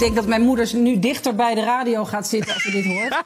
denk dat mijn moeder nu dichter bij de radio gaat zitten als ze dit hoort.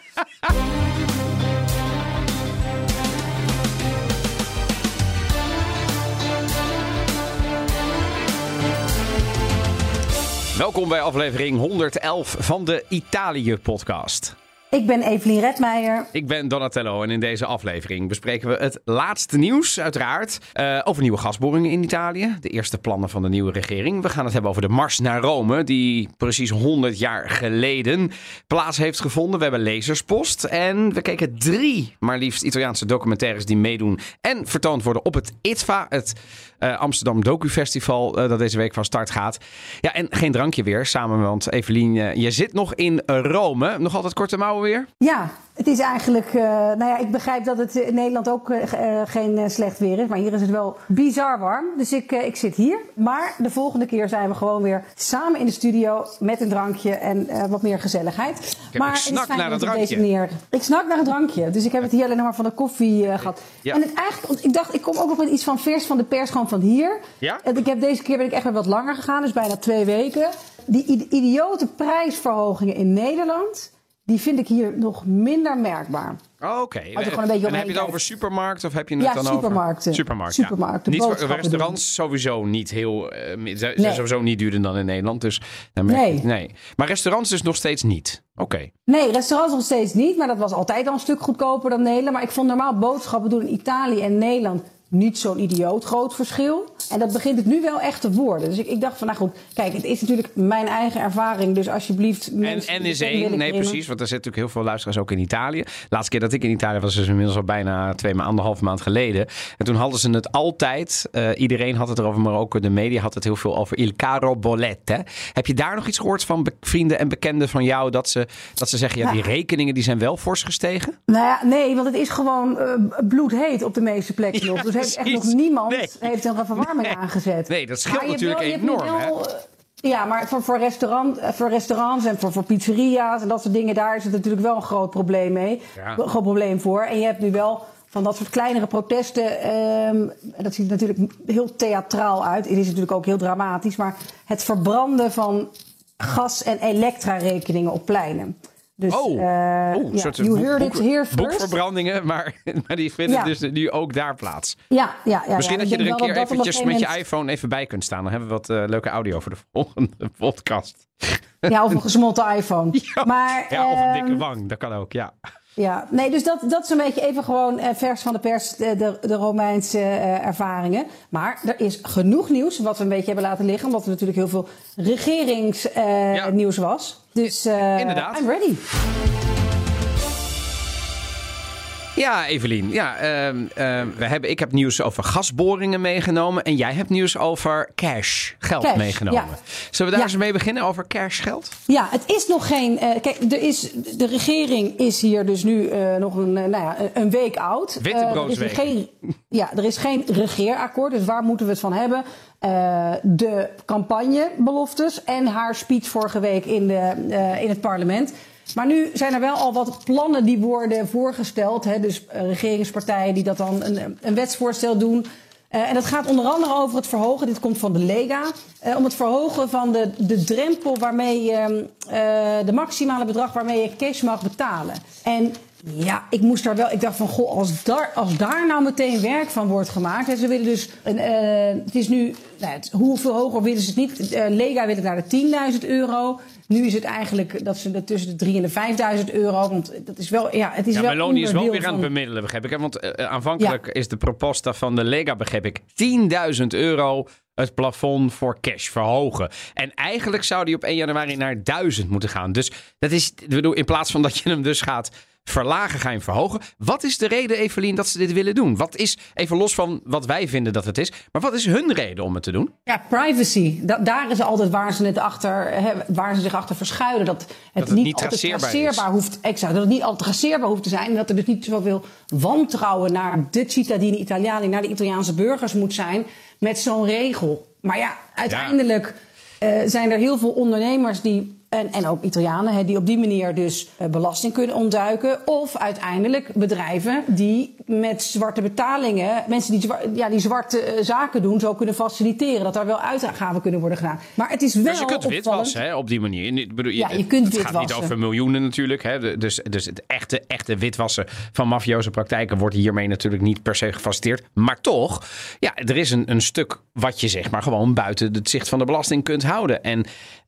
Welkom bij aflevering 111 van de Italië-podcast. Ik ben Evelien Redmeijer. Ik ben Donatello en in deze aflevering bespreken we het laatste nieuws, uiteraard, uh, over nieuwe gasboringen in Italië. De eerste plannen van de nieuwe regering. We gaan het hebben over de Mars naar Rome, die precies 100 jaar geleden plaats heeft gevonden. We hebben Laserspost en we keken drie, maar liefst Italiaanse documentaires die meedoen en vertoond worden op het ITVA, het uh, Amsterdam Docu Festival, uh, dat deze week van start gaat. Ja, en geen drankje weer samen, want Evelien, je zit nog in Rome. Nog altijd korte mouwen Ja, het is eigenlijk, uh, nou ja, ik begrijp dat het in Nederland ook uh, geen slecht weer is. Maar hier is het wel bizar warm. Dus ik, ik zit hier. Maar de volgende keer zijn we gewoon weer samen in de studio met een drankje en wat meer gezelligheid. Ik maar ik snak naar een drankje. Ik snak naar een drankje. Dus ik heb het hier alleen maar van de koffie gehad. Ja. En het eigenlijk, ik dacht, ik kom ook nog met iets van vers van de pers, gewoon van hier. Ja? En ik heb deze keer ben ik echt weer wat langer gegaan, dus bijna twee weken. Die idiote prijsverhogingen in Nederland die vind ik hier nog minder merkbaar. Oh, Oké. Okay. En heb je het over supermarkten of heb je het ja, dan supermarkten. over... Supermarkten. Supermarkten. Niet voor restaurants sowieso niet heel... Uh, zijn nee. sowieso niet duurder dan in Nederland. Dus nee. nee. Maar restaurants dus nog steeds niet. Oké. Nee, restaurants nog steeds niet. Maar dat was altijd al een stuk goedkoper dan Nederland. Maar ik vond normaal boodschappen doen in Italië en Nederland niet zo'n idioot groot verschil. En dat begint het nu wel echt te worden. Dus ik, ik dacht van, nou goed, kijk, het is natuurlijk mijn eigen ervaring. Dus alsjeblieft... En, en is één, nee precies, want er zitten natuurlijk heel veel luisteraars ook in Italië. De laatste keer dat ik in Italië was, is inmiddels al bijna twee maanden, anderhalf maand geleden. En toen hadden ze het altijd, uh, iedereen had het erover, maar ook de media had het heel veel over il caro bollette. Heb je daar nog iets gehoord van vrienden en bekenden van jou, dat ze, dat ze zeggen, ja, die rekeningen die zijn wel fors gestegen? Nou ja, nee, want het is gewoon uh, bloedheet op de meeste plekken nog. Dus heeft echt nog niemand heeft een verwarming aangezet. Nee, dat scheelt natuurlijk enorm. Ja, maar voor, voor, restaurant, eh, voor restaurants en voor, voor pizzeria's en dat soort dingen, daar is het natuurlijk wel een groot probleem mee. Ja. Een groot probleem voor. En je hebt nu wel van dat soort kleinere protesten. Um, dat ziet natuurlijk heel theatraal uit. Het is natuurlijk ook heel dramatisch. Maar het verbranden van gas- en elektra-rekeningen op pleinen. Dus, oh, uh, ja, soort you. Boekverbrandingen, maar, maar die vinden ja. dus nu ook daar plaats. Ja, ja, ja Misschien dat je er een keer eventjes met je iPhone even bij kunt staan. Dan hebben we wat uh, leuke audio voor de volgende podcast. Ja, of een gesmolten iPhone. Ja, maar, ja of een dikke ehm, wang, dat kan ook, ja. Ja, nee, dus dat, dat is een beetje even gewoon uh, vers van de pers, de, de, Romeinse uh, ervaringen. Maar er is genoeg nieuws, wat we een beetje hebben laten liggen, omdat er natuurlijk heel veel regeringsnieuws uh, ja. was. Dus Inderdaad. I'm ready. Ja, Evelien. Ja, uh, uh, we hebben, ik heb nieuws over gasboringen meegenomen. En jij hebt nieuws over cash, geld meegenomen. Ja. Zullen we daar eens mee beginnen over cash, geld? Ja, het is nog geen. Uh, kijk, er is, de regering is hier dus nu uh, nog een, nou ja, een week oud. Witte geen, Ja, er is geen regeerakkoord. Dus waar moeten we het van hebben? de campagnebeloftes en haar speech vorige week in, de, in het parlement. Maar nu zijn er wel al wat plannen die worden voorgesteld. Hè, dus uh, regeringspartijen die dat dan een, een wetsvoorstel doen. Uh, en dat gaat onder andere over het verhogen, dit komt van de Lega, uh, om het verhogen van de, de drempel waarmee je, de maximale bedrag waarmee je cash mag betalen. En ja, ik moest daar wel. Ik dacht van, goh, als daar, als daar nou meteen werk van wordt gemaakt. En ze willen dus. Een, uh, het is nu. Nou, het, hoeveel hoger willen ze het niet? Uh, Lega wil het naar de 10.000 euro. Nu is het eigenlijk dat ze er tussen de 3.000 en 5.000 euro. Want dat is wel. Ja, het is ja, wel. Meloni is wel weer van... aan het bemiddelen, begrijp ik. Want uh, aanvankelijk ja. is de proposta van de Lega, begrijp ik, 10.000 euro het plafond voor cash verhogen. En eigenlijk zou die op 1 januari naar 1000 moeten gaan. Dus dat is, ik bedoel, in plaats van dat je hem dus gaat verlagen, ga je hem verhogen. Wat is de reden, Evelien, dat ze dit willen doen? Wat is, even los van wat wij vinden dat het is, maar wat is hun reden om het te doen? Ja, privacy. Da daar is altijd waar ze, het achter, waar ze zich achter verschuilen. Dat het, dat het niet, niet traceerbaar, traceerbaar hoeft exact, Dat het niet altijd traceerbaar hoeft te zijn. En dat er dus niet zoveel wantrouwen naar de cittadini Italiani, naar de Italiaanse burgers moet zijn met zo'n regel. Maar ja, uiteindelijk ja. Uh, zijn er heel veel ondernemers die En, en ook Italianen hè, die op die manier dus uh, belasting kunnen ontduiken. Of uiteindelijk bedrijven die met zwarte betalingen, mensen die, zwa ja, die zwarte uh, zaken doen, zo kunnen faciliteren. Dat daar wel uitgaven kunnen worden gedaan. Maar het is wel. Dus je kunt witwassen hè, op die manier. Ik bedoel, ja, je kunt het witwassen. gaat niet over miljoenen natuurlijk. Hè. Dus, dus het echte, echte witwassen van mafioze praktijken wordt hiermee natuurlijk niet per se gefaciliteerd. Maar toch, ja, er is een, een stuk wat je zeg maar gewoon buiten het zicht van de belasting kunt houden. En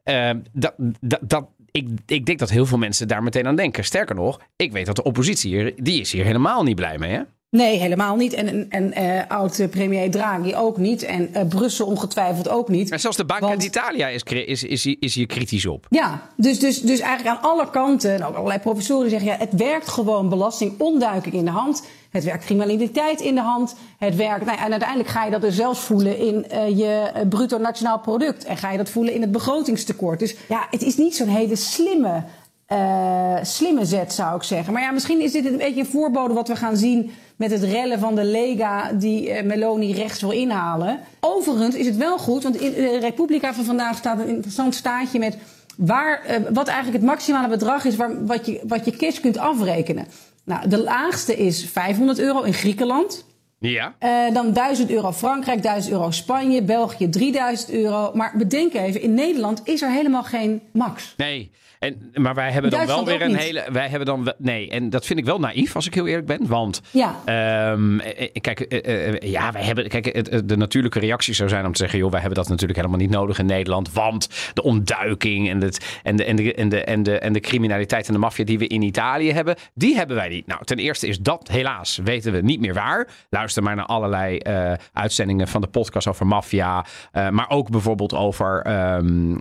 uh, dat, dat, dat, ik, ik denk dat heel veel mensen daar meteen aan denken. Sterker nog, ik weet dat de oppositie hier, die is hier helemaal niet blij mee. Hè? Nee, helemaal niet. En, en uh, oud-premier Draghi ook niet. En uh, Brussel ongetwijfeld ook niet. En zelfs de Banca Want... d'Italia is, is, is, is hier kritisch op. Ja, dus, dus, dus eigenlijk aan alle kanten, en ook allerlei professoren zeggen... ja, het werkt gewoon belastingontduiking in de hand. Het werkt criminaliteit in de hand. Het werkt, nou, en uiteindelijk ga je dat dus zelfs voelen in uh, je bruto nationaal product. En ga je dat voelen in het begrotingstekort. Dus ja, het is niet zo'n hele slimme... Uh, slimme zet, zou ik zeggen. Maar ja, misschien is dit een beetje een voorbode wat we gaan zien met het rellen van de Lega die uh, Meloni rechts wil inhalen. Overigens is het wel goed, want in de Republica van vandaag staat een interessant staatje met waar, uh, wat eigenlijk het maximale bedrag is waar, wat, je, wat je cash kunt afrekenen. Nou, de laagste is 500 euro in Griekenland. Ja. Uh, dan 1000 euro Frankrijk, 1000 euro Spanje, België 3000 euro. Maar bedenk even, in Nederland is er helemaal geen max. Nee. En, maar wij hebben dan wel weer een niet. hele. Wij hebben dan. Nee, en dat vind ik wel naïef als ik heel eerlijk ben. Want. Ja. Um, kijk, uh, uh, ja, wij hebben. Kijk, de natuurlijke reactie zou zijn om te zeggen: joh, wij hebben dat natuurlijk helemaal niet nodig in Nederland. Want de ontduiking en, het, en, de, en, de, en, de, en, de, en de criminaliteit en de maffia die we in Italië hebben, die hebben wij niet. Nou, ten eerste is dat helaas, weten we niet meer waar. Luister maar naar allerlei uh, uitzendingen van de podcast over maffia. Uh, maar ook bijvoorbeeld over um,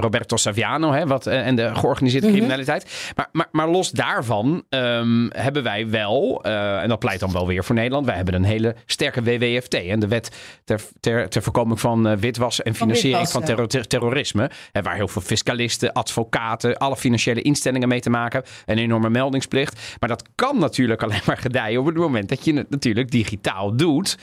Roberto Saviano. Hè, wat, en de georganiseerde Mhm. criminaliteit. Mm -hmm. maar, maar, maar los daarvan um, hebben wij wel, en dat pleit dan wel weer voor Nederland, wij hebben een hele sterke WWFT. En de wet ter, ter, ter voorkoming van witwassen en financiering van, terror, ter, terrorisme. Hè, waar heel veel fiscalisten, advocaten, alle financiële instellingen mee te maken hebben. Een enorme meldingsplicht. Maar dat kan natuurlijk alleen maar gedijen op het moment dat je natuurlijk digitaal doet.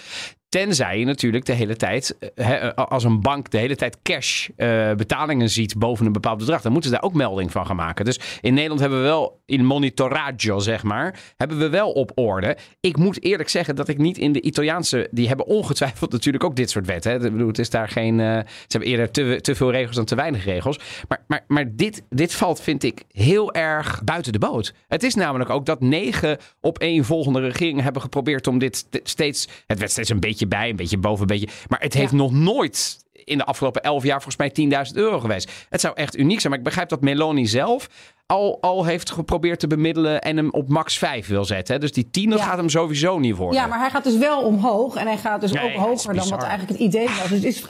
Tenzij je natuurlijk de hele tijd, he, als een bank de hele tijd cash uh, betalingen ziet boven een bepaald bedrag, dan moeten ze daar ook melding van gaan maken. Dus in Nederland hebben we wel, in monitoraggio zeg maar, hebben we wel op orde. Ik moet eerlijk zeggen dat ik niet in de Italiaanse, die hebben ongetwijfeld natuurlijk ook dit soort wetten. Ik bedoel, het is daar geen, ze hebben eerder te, te veel regels dan te weinig regels. Maar, maar, maar dit, dit valt, vind ik, heel erg buiten de boot. Het is namelijk ook dat negen op één volgende regeringen hebben geprobeerd om dit steeds, het werd steeds een beetje bij, een beetje boven, een beetje. Maar het heeft ja. nog nooit in de afgelopen elf jaar volgens mij 10.000 euro geweest. Het zou echt uniek zijn. Maar ik begrijp dat Meloni zelf al, al heeft geprobeerd te bemiddelen en hem op max 5 wil zetten. Hè? Dus die 10 dat Ja. gaat hem sowieso niet worden. Ja, maar hij gaat dus wel omhoog. En hij gaat dus Nee, ook hoger dan wat eigenlijk het idee was. Dus het is,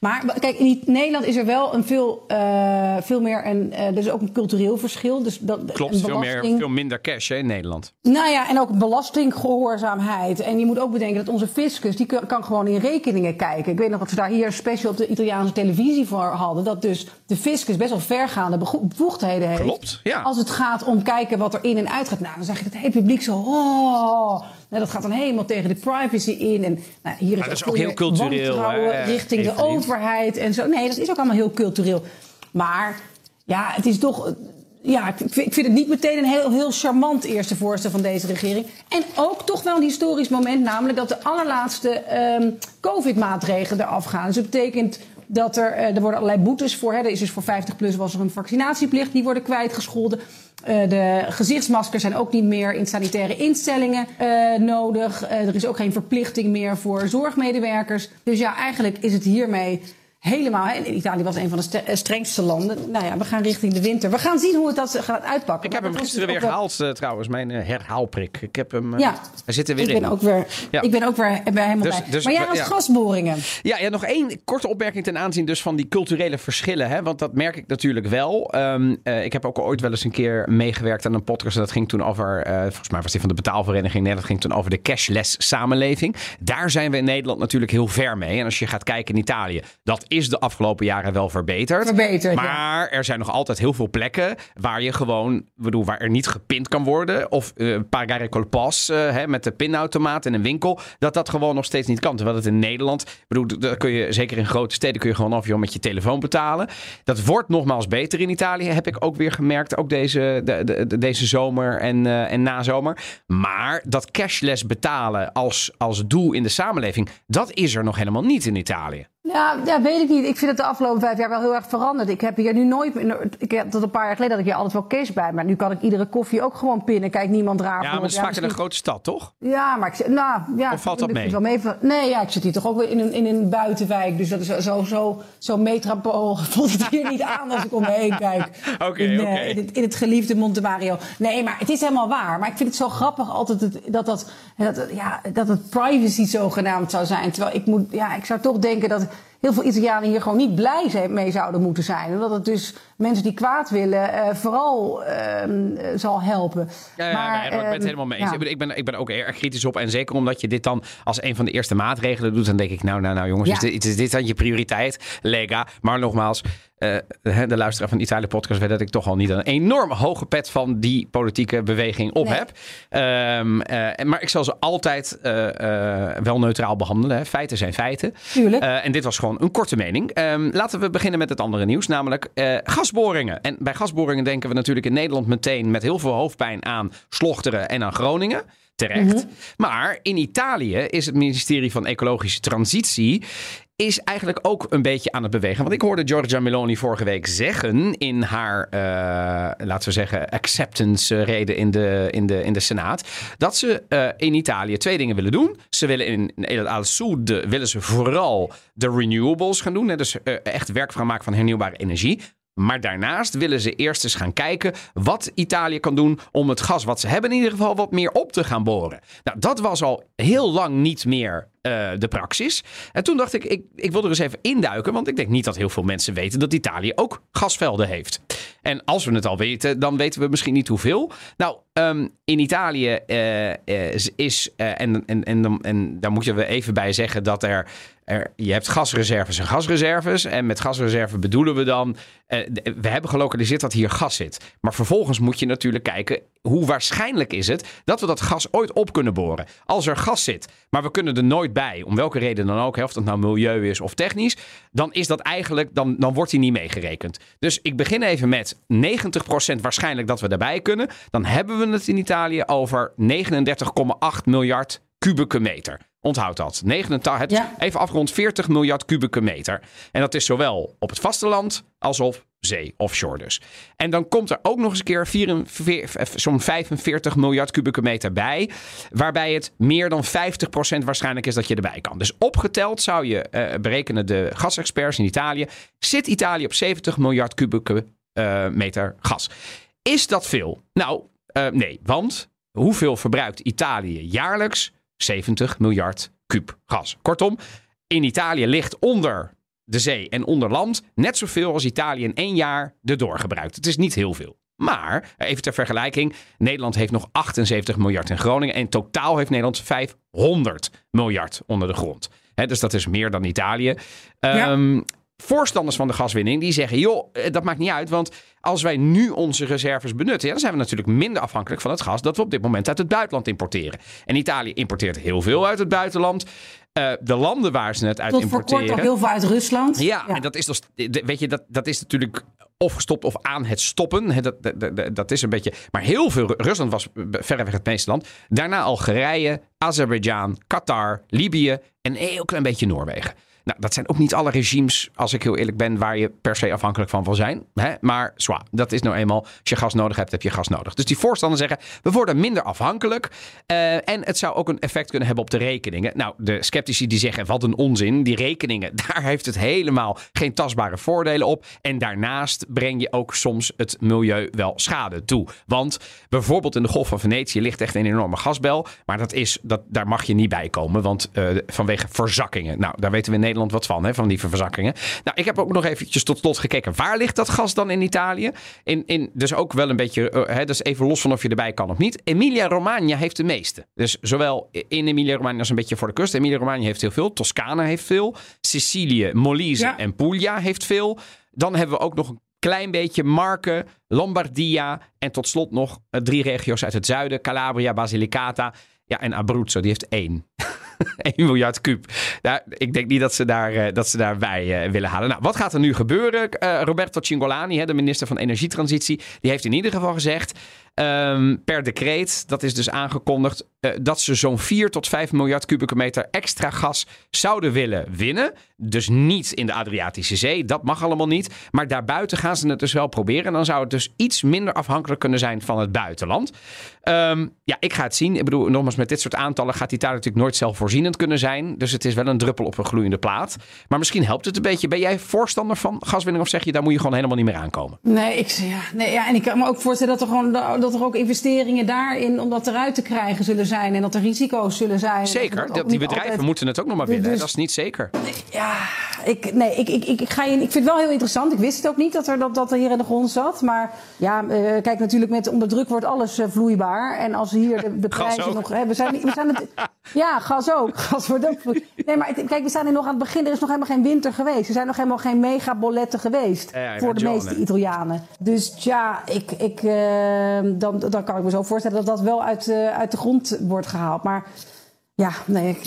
maar kijk, in Nederland is er wel een veel, eh, veel meer een. eh, er is ook een cultureel verschil. Dus dat, Klopt, een veel, meer, veel minder cash hè, in Nederland. Nou ja, en ook belastinggehoorzaamheid. En je moet ook bedenken dat onze fiscus, die kan, kan gewoon in rekeningen kijken. Ik weet nog dat ze daar hier special op de Italiaanse televisie voor hadden. Dat dus de fiscus best wel vergaande bevoegdheden heeft. Klopt, ja. Als het gaat om kijken wat er in en uit gaat. Nou, dan zeg je het hele publiek zo, oh. Nou, dat gaat dan helemaal tegen de privacy in. En nou, hier is dat is ook heel cultureel, hè, richting de overheid en zo. Nee, dat is ook allemaal heel cultureel. Maar ja, het is toch. Ja, ik vind, ik vind het niet meteen een heel, heel charmant eerste voorstel van deze regering. En ook toch wel een historisch moment, namelijk dat de allerlaatste ehm, COVID-maatregelen eraf gaan. Dus dat betekent dat er, eh, er worden allerlei boetes voor. Hè. Er is dus voor 50 plus was er een vaccinatieplicht, die worden kwijtgescholden. Eh, de gezichtsmaskers zijn ook niet meer in sanitaire instellingen eh, nodig. Eh, er is ook geen verplichting meer voor zorgmedewerkers. Dus ja, eigenlijk is het hiermee helemaal. En Italië was een van de eh, strengste landen. Nou ja, we gaan richting de winter. We gaan zien hoe het dat gaat uitpakken. Ik heb hem gisteren weer dus wel- gehaald eh, trouwens, mijn eh, herhaalprik. Ik heb hem, Ja, hij zit er weer ik in. ben ook weer, Ja. ik ben ook weer bij helemaal Dus- bij. dus maar jij had ja. gasboringen. Ja, ja, nog één korte opmerking ten aanzien dus van die culturele verschillen. Hè? Want dat merk ik natuurlijk wel. Ehm, eh, ik heb ook ooit wel eens een keer meegewerkt aan een podcast. En dat ging toen over, volgens mij was die van de betaalvereniging. Nee, dat ging toen over de cashless samenleving. Daar zijn we in Nederland natuurlijk heel ver mee. En als je gaat kijken in Italië, dat is de afgelopen jaren wel verbeterd. Verbeterd, ja. Maar er zijn nog altijd heel veel plekken waar je gewoon, bedoel, waar er niet gepind kan worden. Of eh pagare col pas, eh, hè, met de pinautomaat in een winkel. Dat dat gewoon nog steeds niet kan. Terwijl het in Nederland, bedoel, dat kun je zeker in grote steden kun je gewoon af joh, met je telefoon betalen. Dat wordt nogmaals beter in Italië, heb ik ook weer gemerkt. Ook deze, de, de- de- deze zomer en, eh, en nazomer. Maar dat cashless betalen als, als doel in de samenleving, dat is er nog helemaal niet in Italië. Ja, ja, weet ik niet. Ik vind het de afgelopen vijf jaar wel heel erg veranderd. Ik heb hier nu nooit... Ik heb tot een paar jaar geleden had ik hier altijd wel cash bij. Maar nu kan ik iedere koffie ook gewoon pinnen. Kijk, niemand raar Ja, maar het is vaak in een grote stad, toch? Ja, maar ik nou, ja. Of valt dat ik mee? Wel mee? Nee, ja, ik zit hier toch ook weer in een, in een buitenwijk. Dus dat is zo, zo, zo, metropool. Voelt het hier niet aan als ik om me heen kijk. Oké, in, eh, oké. in, het, in het geliefde Monte Mario. Nee, maar het is helemaal waar. Maar ik vind het zo grappig altijd dat, dat, dat, ja, dat het privacy zogenaamd zou zijn. Terwijl ik moet, ja, ik zou toch denken dat heel veel Italianen hier gewoon niet blij mee zouden moeten zijn. Omdat het dus mensen die kwaad willen eh, vooral ehm, eh, zal helpen. Ja, ja, maar, nee, ik ben het ehm, helemaal mee eens. ja. Ik, ben, ik, ben, ik ben ook erg kritisch op. En zeker omdat je dit dan als een van de eerste maatregelen doet. Dan denk ik, nou, nou, nou jongens, Ja. is, dit, is dit dan je prioriteit? Lega. Maar nogmaals, eh, de luisteraar van Italië podcast weet dat ik toch al niet een enorm hoge pet van die politieke beweging op Nee. heb. Ehm, eh, maar ik zal ze altijd eh, wel neutraal behandelen. Hè. Feiten zijn feiten. Tuurlijk. En dit was gewoon een korte mening. Ehm, laten we beginnen met het andere nieuws, namelijk gasboringen. En bij gasboringen denken we natuurlijk in Nederland meteen met heel veel hoofdpijn aan Slochteren en aan Groningen. Terecht. Maar in Italië is het ministerie van Ecologische Transitie is eigenlijk ook een beetje aan het bewegen. Want ik hoorde Giorgia Meloni vorige week zeggen in haar, eh, laten we zeggen, acceptance reden in de, in de, in de Senaat, dat ze eh, in Italië twee dingen willen doen. Ze willen in, in al willen ze vooral de renewables gaan doen. Dus eh, echt werk gaan maken van hernieuwbare energie. Maar daarnaast willen ze eerst eens gaan kijken wat Italië kan doen om het gas wat ze hebben in ieder geval wat meer op te gaan boren. Nou, dat was al heel lang niet meer eh, de praxis. En toen dacht ik, ik, ik wil er eens even induiken, want ik denk niet dat heel veel mensen weten dat Italië ook gasvelden heeft. En als we het al weten, dan weten we misschien niet hoeveel. Nou, ehm, in Italië eh, eh, is, eh, en, en, en, en daar moet je er even bij zeggen dat er er, je hebt gasreserves en gasreserves. En met gasreserve bedoelen we dan. we hebben gelokaliseerd dat hier gas zit. Maar vervolgens moet je natuurlijk kijken. hoe waarschijnlijk is het dat we dat gas ooit op kunnen boren? Als er gas zit, maar we kunnen er nooit bij. om welke reden dan ook. hè, Of dat nou milieu is of technisch. dan is dat eigenlijk. dan, dan wordt die niet meegerekend. Dus ik begin even met 90% waarschijnlijk dat we daarbij kunnen. Dan hebben we het in Italië over 39,8 miljard kubieke meter. Onthoud dat. 89, het is Ja. even afgerond 40 miljard kubieke meter. En dat is zowel op het vasteland als op zee, offshore dus. En dan komt er ook nog eens een keer 44 zo'n 45 miljard kubieke meter bij. Waarbij het meer dan 50% waarschijnlijk is dat je erbij kan. Dus opgeteld zou je eh, berekenen de gasexperts in Italië. Zit Italië op 70 miljard kubieke eh, meter gas. Is dat veel? Nou, eh, nee. Want hoeveel verbruikt Italië jaarlijks? 70 miljard kuub gas. Kortom, in Italië ligt onder de zee en onder land net zoveel als Italië in één jaar erdoor gebruikt. Het is niet heel veel. Maar, even ter vergelijking, Nederland heeft nog 78 miljard in Groningen. En in totaal heeft Nederland 500 miljard onder de grond. Dus dat is meer dan Italië. Ehm, Voorstanders van de gaswinning die zeggen: joh, eh, dat maakt niet uit. Want als wij nu onze reserves benutten, ja, dan zijn we natuurlijk minder afhankelijk van het gas dat we op dit moment uit het buitenland importeren. En Italië importeert heel veel uit het buitenland. Eh, de landen waar ze het uit Tot voor importeren. kort ook heel veel uit Rusland. Ja, en dat is, dus, weet je, dat, dat is natuurlijk of gestopt of aan het stoppen. Dat, dat, dat is een beetje. Maar heel veel. Rusland was verreweg het meeste land. Daarna Algerije, Azerbeidzjan, Qatar, Libië en een heel klein beetje Noorwegen. Nou, dat zijn ook niet alle regimes, als ik heel eerlijk ben, waar je per se afhankelijk van wil zijn. Hè? Maar zwaar, dat is nou eenmaal, als je gas nodig hebt, heb je gas nodig. Dus die voorstanders zeggen, we worden minder afhankelijk. eh, en het zou ook een effect kunnen hebben op de rekeningen. Nou, de sceptici die zeggen, wat een onzin. Die rekeningen, daar heeft het helemaal geen tastbare voordelen op. En daarnaast breng je ook soms het milieu wel schade toe. Want bijvoorbeeld in de Golf van Venetië ligt echt een enorme gasbel. Maar dat is, dat, daar mag je niet bij komen, want eh, vanwege verzakkingen. Nou, daar weten we in Nederland wat van, hè, van die verzakkingen. Nou, ik heb ook nog eventjes tot slot gekeken. Waar ligt dat gas dan in Italië? In, in, dus ook wel een beetje, uh, hè, dus even los van of je erbij kan of niet. Emilia-Romagna heeft de meeste. Dus zowel in Emilia-Romagna als een beetje voor de kust. Emilia-Romagna heeft heel veel. Toscane heeft veel. Sicilië, Molise ja. en Puglia heeft veel. Dan hebben we ook nog een klein beetje Marken, Lombardia en tot slot nog drie regio's uit het zuiden. Calabria, Basilicata ja, en Abruzzo, die heeft één. 1 miljard kuub. Nou, ik denk niet dat ze, daar, uh, dat ze daarbij uh, willen halen. Nou, wat gaat er nu gebeuren? Uh, Roberto Cingolani, de minister van Energietransitie, die heeft in ieder geval gezegd... Um, per decreet, dat is dus aangekondigd, dat ze zo'n 4 tot 5 miljard kubieke meter extra gas zouden willen winnen. Dus niet in de Adriatische Zee, dat mag allemaal niet. Maar daarbuiten gaan ze het dus wel proberen. En dan zou het dus iets minder afhankelijk kunnen zijn van het buitenland. Um, ja, ik ga het zien. Ik bedoel, nogmaals, met dit soort aantallen gaat Italië natuurlijk nooit zelfvoorzienend kunnen zijn. Dus het is wel een druppel op een gloeiende plaat. Maar misschien helpt het een beetje. Ben jij voorstander van gaswinning of zeg je, daar moet je gewoon helemaal niet meer aankomen? Nee, ik, ja, nee ja, en ik kan me ook voorstellen dat er, gewoon, dat er ook investeringen daarin om dat eruit te krijgen zullen zijn. En dat er risico's zullen zijn. Zeker, dat, die bedrijven altijd... moeten het ook nog maar willen. Dus, dat is niet zeker. Ja, ik, nee, ik, ik, ik, ik, ga je, ik vind het wel heel interessant. Ik wist het ook niet dat er, dat, dat er hier in de grond zat. Maar ja, uh, kijk, natuurlijk met onder druk wordt alles uh, vloeibaar. En als hier de, de prijzen nog... Hè, we zijn, we zijn het, ja, gas ook. Gas wordt ook. Nee, maar kijk, we staan hier nog aan het begin. Er is nog helemaal geen winter geweest. Er zijn nog helemaal geen megaboletten geweest. Ja, ja, voor de meeste Italianen. Dus ja, ik, ik, uh, dan, dan kan ik me zo voorstellen dat dat wel uit, uit de grond wordt gehaald. Maar... Ja, nee,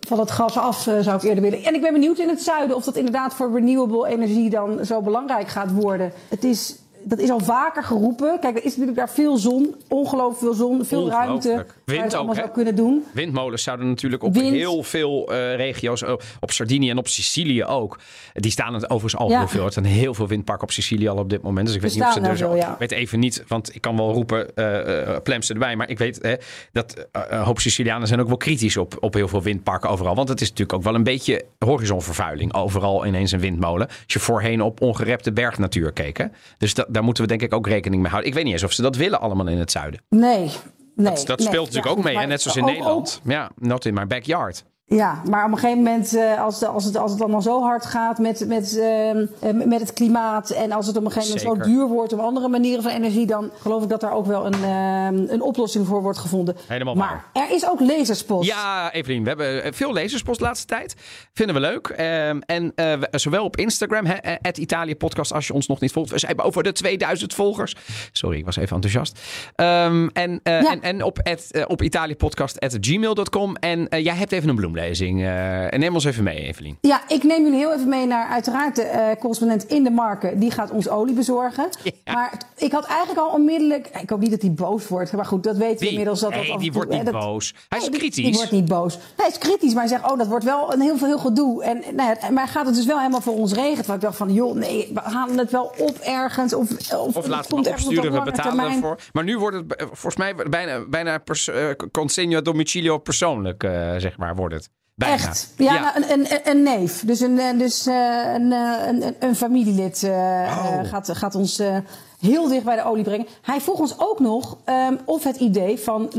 van het gas af uh, zou ik eerder willen. En ik ben benieuwd in het zuiden of dat inderdaad voor renewable energie dan zo belangrijk gaat worden. Het is dat is al vaker geroepen. Kijk, er is natuurlijk daar veel zon, ongelooflijk veel zon, veel ruimte. Wind allemaal zou kunnen doen. Windmolens zouden natuurlijk op Wind. heel veel uh, regio's, uh, op Sardinië en op Sicilië ook. Die staan het overigens al ja. heel veel. Er zijn heel veel windparken op Sicilië al op dit moment. Dus ik weet niet of ze er zo. Ja. Weet even niet, want ik kan wel roepen, uh, plem ze erbij. Maar ik weet hè, dat een hoop Sicilianen zijn ook wel kritisch op, op heel veel windparken overal. Want het is natuurlijk ook wel een beetje horizonvervuiling. Overal ineens een windmolen. Als je voorheen op ongerepte bergnatuur keek. Hè? Dus dat, daar moeten we denk ik ook rekening mee houden. Ik weet niet eens of ze dat willen allemaal in het zuiden. Nee. nee dat, dat nee, speelt natuurlijk ook mee. En net zoals in ook, Nederland. Ook, ja, not in my backyard. Ja, maar op een gegeven moment, uh, als, de, als, het, als het allemaal zo hard gaat met, met, uh, met het klimaat. en als het op een gegeven moment zo duur wordt om andere manieren van energie. dan geloof ik dat daar ook wel een, uh, een oplossing voor wordt gevonden. Helemaal maar waar. er is ook lezerspost. Ja, Evelien, we hebben veel lezerspost de laatste tijd. Vinden we leuk. Ehm, en zowel op Instagram, het Italië Podcast, als je ons nog niet volgt. We zijn boven de 2000 volgers. Sorry, ik was even enthousiast. Um, en, ja. en, en op, at, op italiëpodcast.gmail.com. En jij hebt even een bloem bloemlezing. Uh, en neem ons even mee, Evelien. Ja, ik neem jullie heel even mee naar uiteraard de uh, correspondent in de marken. Die gaat ons olie bezorgen. Ja. Maar ik had eigenlijk al onmiddellijk... Ik hoop niet dat hij boos wordt. Maar goed, dat weten we inmiddels. Dat nee, dat die wordt niet dat, boos. Hij is kritisch. Die, die, wordt niet boos. Hij is kritisch, maar hij zegt... Oh, dat wordt wel een heel veel heel gedoe. En, nou ja, maar gaat het dus wel helemaal voor ons regent. Waar ik dacht van... Joh, nee, we halen het wel op ergens. Of, of, of laten we opsturen, we betalen ervoor. Maar nu wordt het volgens mij bijna, bijna pers, uh, domicilio persoonlijk, uh, zeg maar, wordt het. Bijna. Echt? Ja, ja. Nou, een, een, een, neef. Dus een, eh, dus, uh, een, een, een, familielid uh, oh. gaat, gaat ons uh, heel dicht bij de olie brengen. Hij vroeg ons ook nog um, of het idee van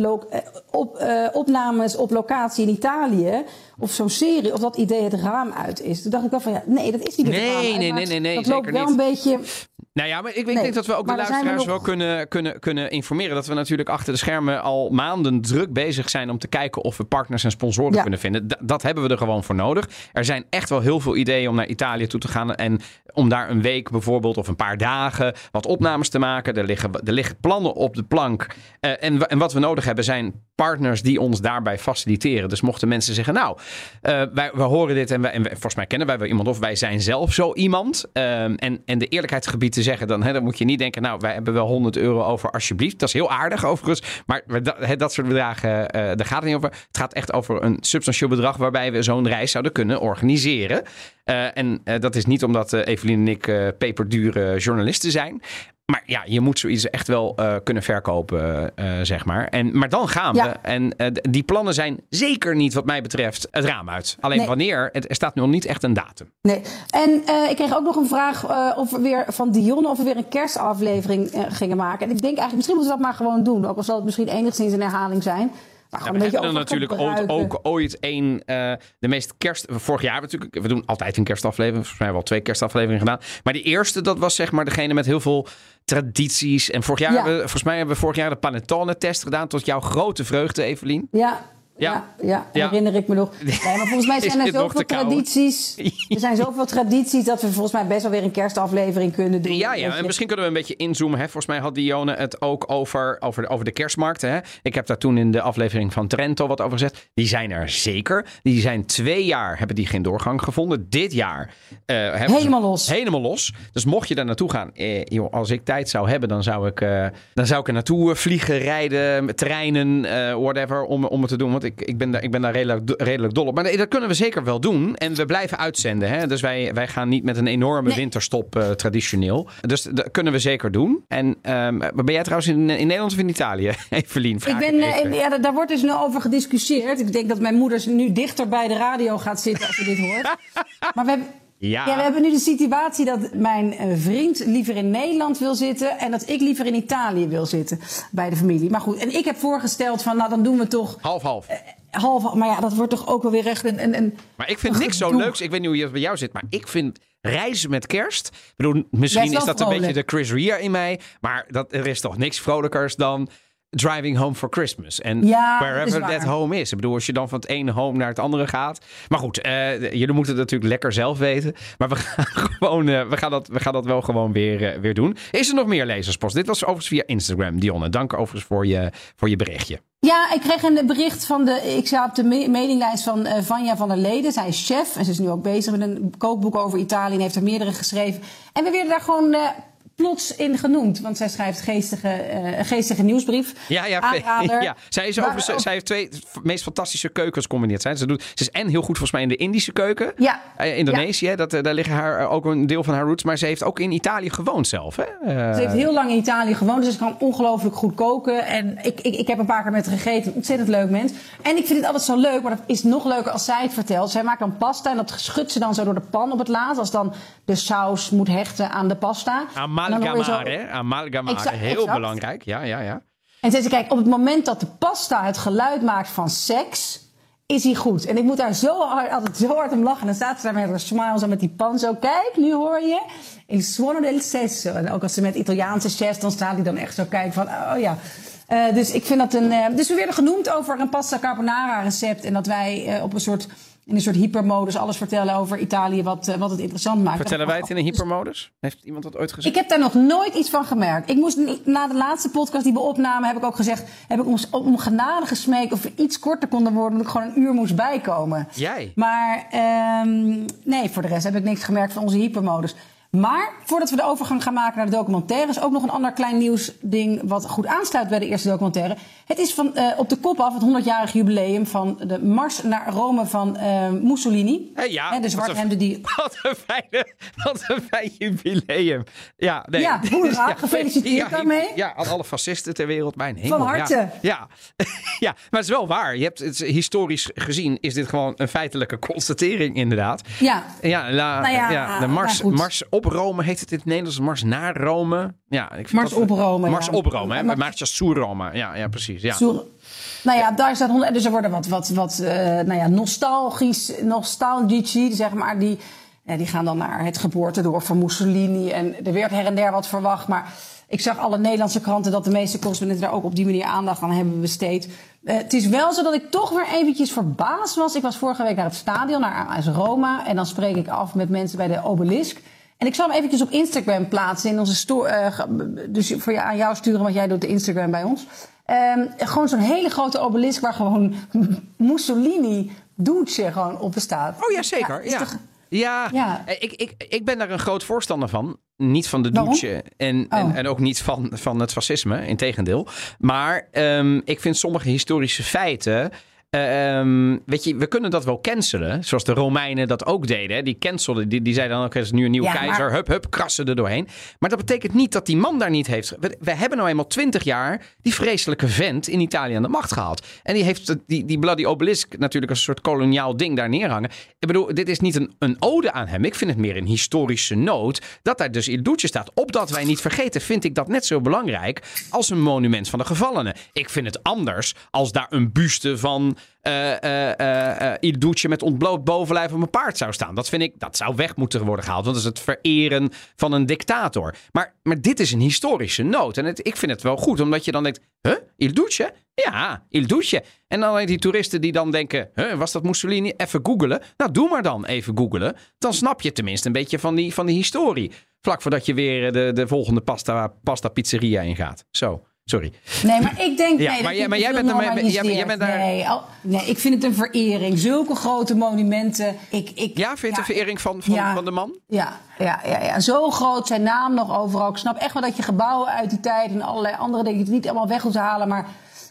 op, opnames op locatie in Italië... of zo'n serie, of dat idee het raam uit is. Toen dacht ik wel van, ja, nee, dat is niet het nee, raam uit. Nee, nee, nee, nee, Dat loopt wel niet. een beetje... Nou ja, maar ik, ik nee, denk dat we ook de luisteraars nog... wel kunnen, kunnen, kunnen informeren. Dat we natuurlijk achter de schermen al maanden druk bezig zijn om te kijken of we partners en sponsoren ja. kunnen vinden. D dat hebben we er gewoon voor nodig. Er zijn echt wel heel veel ideeën om naar Italië toe te gaan. En om daar een week bijvoorbeeld of een paar dagen wat opnames te maken. Er liggen, er liggen plannen op de plank. Uh, en, en wat we nodig hebben zijn partners die ons daarbij faciliteren. Dus mochten mensen zeggen, nou, uh, wij, we horen dit en, wij, en volgens mij kennen wij wel iemand of wij zijn zelf zo iemand. Uh, en, en de eerlijkheidsgebied te zeggen, dan, hè, dan moet je niet denken, nou, wij hebben wel 100 euro over alsjeblieft. Dat is heel aardig overigens, maar dat, dat soort bedragen, uh, daar gaat het niet over. Het gaat echt over een substantieel bedrag waarbij we zo'n reis zouden kunnen organiseren. en dat is niet omdat Evelien en ik peperdure journalisten zijn. Maar ja, je moet zoiets echt wel uh, kunnen verkopen, uh, zeg maar. En, maar dan gaan ja. we. En uh, die plannen zijn zeker niet, wat mij betreft, het raam uit. Alleen nee. wanneer, het, er staat nog niet echt een datum. Nee. En ik kreeg ook nog een vraag of we weer van Dion of we weer een kerstaflevering gingen maken. En ik denk eigenlijk, misschien moeten we dat maar gewoon doen. Ook al zal het misschien enigszins een herhaling zijn. Maar Nou, we hebben er natuurlijk ook ooit een, eh, de meest kerst... Vorig jaar natuurlijk, we doen altijd een kerstaflevering. Volgens mij hebben we al twee kerstafleveringen gedaan. Maar die eerste, dat was zeg maar degene met heel veel tradities. En vorig jaar, Ja. we- volgens mij hebben we vorig jaar de Panettone-test gedaan. Tot jouw grote vreugde, Evelien. Ja, Ja. ja. Herinner ik me nog. Nee, maar volgens mij zijn er zoveel tradities. Er zijn zoveel tradities dat we volgens mij best wel weer een kerstaflevering kunnen doen. Ja, ja, en misschien kunnen we een beetje inzoomen. Hè? Volgens mij had Dione het ook over, over, de, over de kerstmarkten. Hè? Ik heb daar toen in de aflevering van Trento wat over gezegd. Die zijn er zeker. Die zijn twee jaar, hebben die geen doorgang gevonden. Dit jaar eh, hebben ze- Helemaal los. Helemaal los. Dus mocht je daar naartoe gaan, eh, joh, als ik tijd zou hebben, dan zou ik, eh, dan zou ik er naartoe eh, vliegen, rijden, treinen, whatever, om, om het te doen. Want ik, ik, ben, daar, ik ben daar redelijk, redelijk dol op. Maar dat kunnen we zeker wel doen. En we blijven uitzenden. Hè? Dus wij, wij gaan niet met een enorme Nee. winterstop eh, traditioneel. Dus dat kunnen we zeker doen. En ehm, ben jij trouwens in, in Nederland of in Italië? Evelien, vraag Ik ben, eh, even. ja, daar- daar wordt dus nu over gediscussieerd. Ik denk dat mijn moeder nu dichter bij de radio gaat zitten als ze dit hoort. Maar we hebben, Ja. ja, we hebben nu de situatie dat mijn eh, vriend liever in Nederland wil zitten... en dat ik liever in Italië wil zitten bij de familie. Maar goed, en ik heb voorgesteld van, nou dan doen we toch Half-half. half... Maar ja, dat wordt toch ook wel weer echt een... een, een Maar ik vind niks zo leuks. Ik weet niet hoe het bij jou zit, maar ik vind reizen met kerst. Ik bedoel, misschien is dat een beetje de Chris Rea in mij. Maar dat, er is toch niks vrolijkers dan driving home for Christmas. En Ja, wherever that home is. Ik bedoel, als je dan van het ene home naar het andere gaat. Maar goed, eh, jullie moeten het natuurlijk lekker zelf weten. Maar we gaan, gewoon, eh, we gaan, dat, we gaan dat wel gewoon weer, eh, weer doen. Is er nog meer lezerspost? Dit was overigens via Instagram, Dionne. Dank overigens voor je, voor je berichtje. Ja, ik kreeg een bericht van de. Ik sta op de me- mailinglijst van Vanja van der Leden. Zij is chef en ze is nu ook bezig met een kookboek over Italië en heeft er meerdere geschreven. En we werden daar gewoon plots in genoemd, want zij schrijft geestige, eh, een geestige nieuwsbrief. Ja, ja, Aanrader. ja. Zij, is ook- zij heeft twee meest fantastische keukens gecombineerd. Zijn. Ze, doet, ze is en heel goed volgens mij in de Indische keuken. Ja. Eh, Indonesië, dat, eh, daar liggen haar, ook een deel van haar roots. Maar ze heeft ook in Italië gewoond zelf. Hè? Ze heeft heel lang in Italië gewoond, dus ze kan ongelooflijk goed koken. En ik, ik, ik heb een paar keer met haar gegeten. Ontzettend leuk mens. En ik vind het altijd zo leuk, maar dat is nog leuker als zij het vertelt. Zij maakt dan pasta en dat schudt ze dan zo door de pan op het laatst. Als dan de saus moet hechten aan de pasta. Zo- Amalgamare, hè? Amalgamare, heel exact. belangrijk. Ja, ja, ja. En zei ze, kijk, op het moment dat de pasta het geluid maakt van seks, is hij goed. En ik moet daar zo hard, altijd zo hard om lachen. En dan staat ze daar met haar smile zo met die pan zo. Kijk, nu hoor je il suono del sesso. En ook als ze met Italiaanse chefs, dan staat hij dan echt zo kijken van, oh ja. Eh, dus ik vind dat een... eh, dus we werden genoemd over een pasta carbonara recept. En dat wij eh, op een soort, in een soort hypermodus alles vertellen over Italië, wat, eh, wat het interessant maakt. Vertellen wij het in een Dus hypermodus? Heeft iemand dat ooit gezegd? ik heb daar nog nooit iets van gemerkt. Ik moest na de laatste podcast die we opnamen, heb ik ook gezegd, heb ik om, om genade gesmeekt of we iets korter konden worden, omdat ik gewoon een uur moest bijkomen. Jij? Maar ehm, nee, voor de rest heb ik niks gemerkt van onze hypermodus. Maar voordat we de overgang gaan maken naar de documentaire, is ook nog een ander klein nieuwsding wat goed aansluit bij de eerste documentaire. Het is van, eh, op de kop af het 100-jarig jubileum van de Mars naar Rome van eh, Mussolini. Hé, ja, Hè, de zwarthemden die Wat een fijne, wat een fijn jubileum. Ja, nee. Ja, hoera, gefeliciteerd ja, daarmee. Ja, aan alle fascisten ter wereld. Mijn hemel. Van harte. Ja, ja. ja, maar het is wel waar. Je hebt het, historisch gezien is dit gewoon een feitelijke constatering inderdaad. Ja. Ja, la- Nou ja, ja, de maar Mars, goed. Mars op Rome heet het in het Nederlands. Mars naar Rome. Ja, ik vind Mars dat- op Rome, Mars ja. op Rome, hè? Mars su Rome. Ja, ja, precies. Ja. Nou ja, daar staat honderd. Dus er worden wat, wat, wat eh, nou ja, nostalgisch, nostalgici, zeg maar. Die, ja, die gaan dan naar het geboortedorp van Mussolini. En er werd her en der wat verwacht. Maar ik zag alle Nederlandse kranten dat de meeste correspondenten daar ook op die manier aandacht aan hebben besteed. Eh, het is wel zo dat ik toch weer eventjes verbaasd was. Ik was vorige week naar het stadion, naar AS Roma. En dan spreek ik af met mensen bij de obelisk. En ik zal hem eventjes op Instagram plaatsen in onze store. eh, dus voor je, aan jou sturen, want jij doet de Instagram bij ons. Ehm, gewoon zo'n hele grote obelisk waar gewoon Mussolini Duce gewoon op bestaat. Oh ja, zeker. is Ja, toch- ja. Ja. Ik, ik, ik ben daar een groot voorstander van. Niet van de en, en, Oh. en ook niet van, van het fascisme, integendeel. Maar ehm, ik vind sommige historische feiten... ehm, weet je, we kunnen dat wel cancelen. Zoals de Romeinen dat ook deden. Hè? Die cancelden, die, die zeiden dan ook, er is nu een nieuwe Ja, keizer. maar- Hup, hup, krassen er doorheen. Maar dat betekent niet dat die man daar niet heeft... We, we hebben nou eenmaal twintig jaar die vreselijke vent in Italië aan de macht gehaald. En die heeft die, die bloody obelisk natuurlijk als een soort koloniaal ding daar neerhangen. Ik bedoel, dit is niet een, een ode aan hem. Ik vind het meer een historische noot dat daar dus Il Duce staat. Opdat wij niet vergeten, vind ik dat net zo belangrijk als een monument van de gevallenen. Ik vind het anders als daar een buste van eh eh eh, eh, Il Duce met ontbloot bovenlijf op een paard zou staan. Dat vind ik, dat zou weg moeten worden gehaald. Want dat is het vereren van een dictator. Maar, maar dit is een historische noot. En ik vind het wel goed, omdat je dan denkt, huh, Il? Ja, Il. En dan die toeristen die dan denken, huh, was dat Mussolini? Even googelen. Nou, doe maar dan even googelen. Dan snap je tenminste een beetje van die, van die historie. Vlak voordat je weer de, de volgende pasta, pasta pizzeria ingaat. Zo, sorry. Nee, maar ik denk. Ja, nee, maar jij- maar jij bent er- jij- jij- bent daar- Nee, al- nee, ik vind het een verering. Zulke grote monumenten. Ik, ik, Ja, vind je het een verering van, van, Ja. van de man? Ja, ja, ja, ja. Zo groot zijn naam nog overal. Ik snap echt wel dat je gebouwen uit die tijd en allerlei andere dingen het niet allemaal weg hoeft te halen. Maar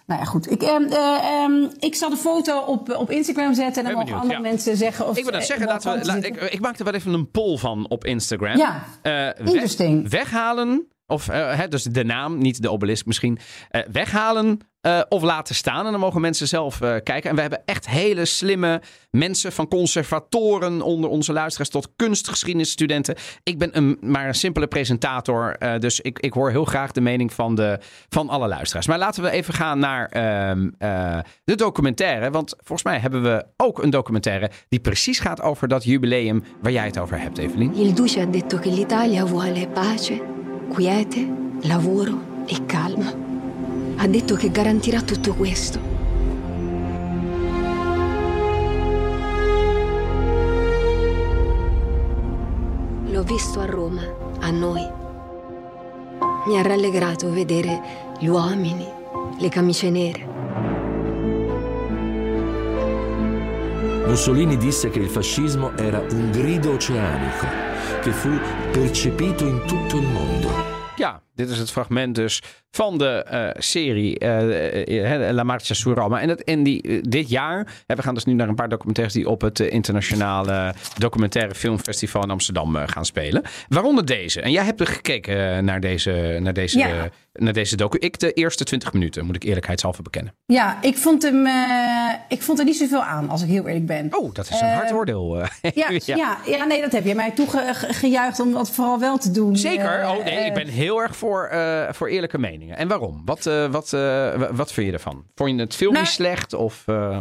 nou ja, goed. Ik, ehm, eh, ehm, ik zal de foto op, op Instagram zetten en dan mogen benieuwd, andere ja. mensen zeggen. Of, Ik wil dat zeggen, wel laten we, la- ik, ik maakte wel even een poll van op Instagram. Ja, weg- interesting. weghalen, of eh, hè, dus de naam, niet de obelisk misschien. Eh, weghalen eh, of laten staan. En dan mogen mensen zelf kijken. En we hebben echt hele slimme mensen, van conservatoren onder onze luisteraars tot kunstgeschiedenisstudenten. Ik ben een, maar een simpele presentator, dus ik, ik hoor heel graag de mening van, de, van alle luisteraars. Maar laten we even gaan naar ehm, eh, de documentaire. Want volgens mij hebben we ook een documentaire die precies gaat over dat jubileum waar jij het over hebt, Evelien. Il Duce ha detto che l'Italia vuole pace, quiete, lavoro e calma. Ha detto che garantirà tutto questo. L'ho visto a Roma, a noi. Mi ha rallegrato vedere gli uomini, le camicie nere. Mussolini disse che il fascismo era un grido oceanico che fu percepito in tutto il mondo. Ja, dit is het fragment dus van de eh, serie eh, La Marcia su Roma. En, het, en die, dit jaar, we gaan dus nu naar een paar documentaires die op het internationale documentaire filmfestival in Amsterdam gaan spelen. Waaronder deze. En jij hebt er gekeken naar deze, naar deze, Ja. naar deze docu. Ik de eerste 20 minuten, moet ik eerlijkheidshalve bekennen. Ja, ik vond hem. ik vond er niet zoveel aan, als ik heel eerlijk ben. Oh, dat is een hard oordeel. Ja, ja. Ja, nee, dat heb je mij toegejuicht om dat vooral wel te doen. Zeker. Oh nee, ik ben heel erg voor, voor eerlijke En waarom? Wat, eh, wat, eh, wa- wat vind je ervan? Vond je het film Nou, slecht? Of, eh,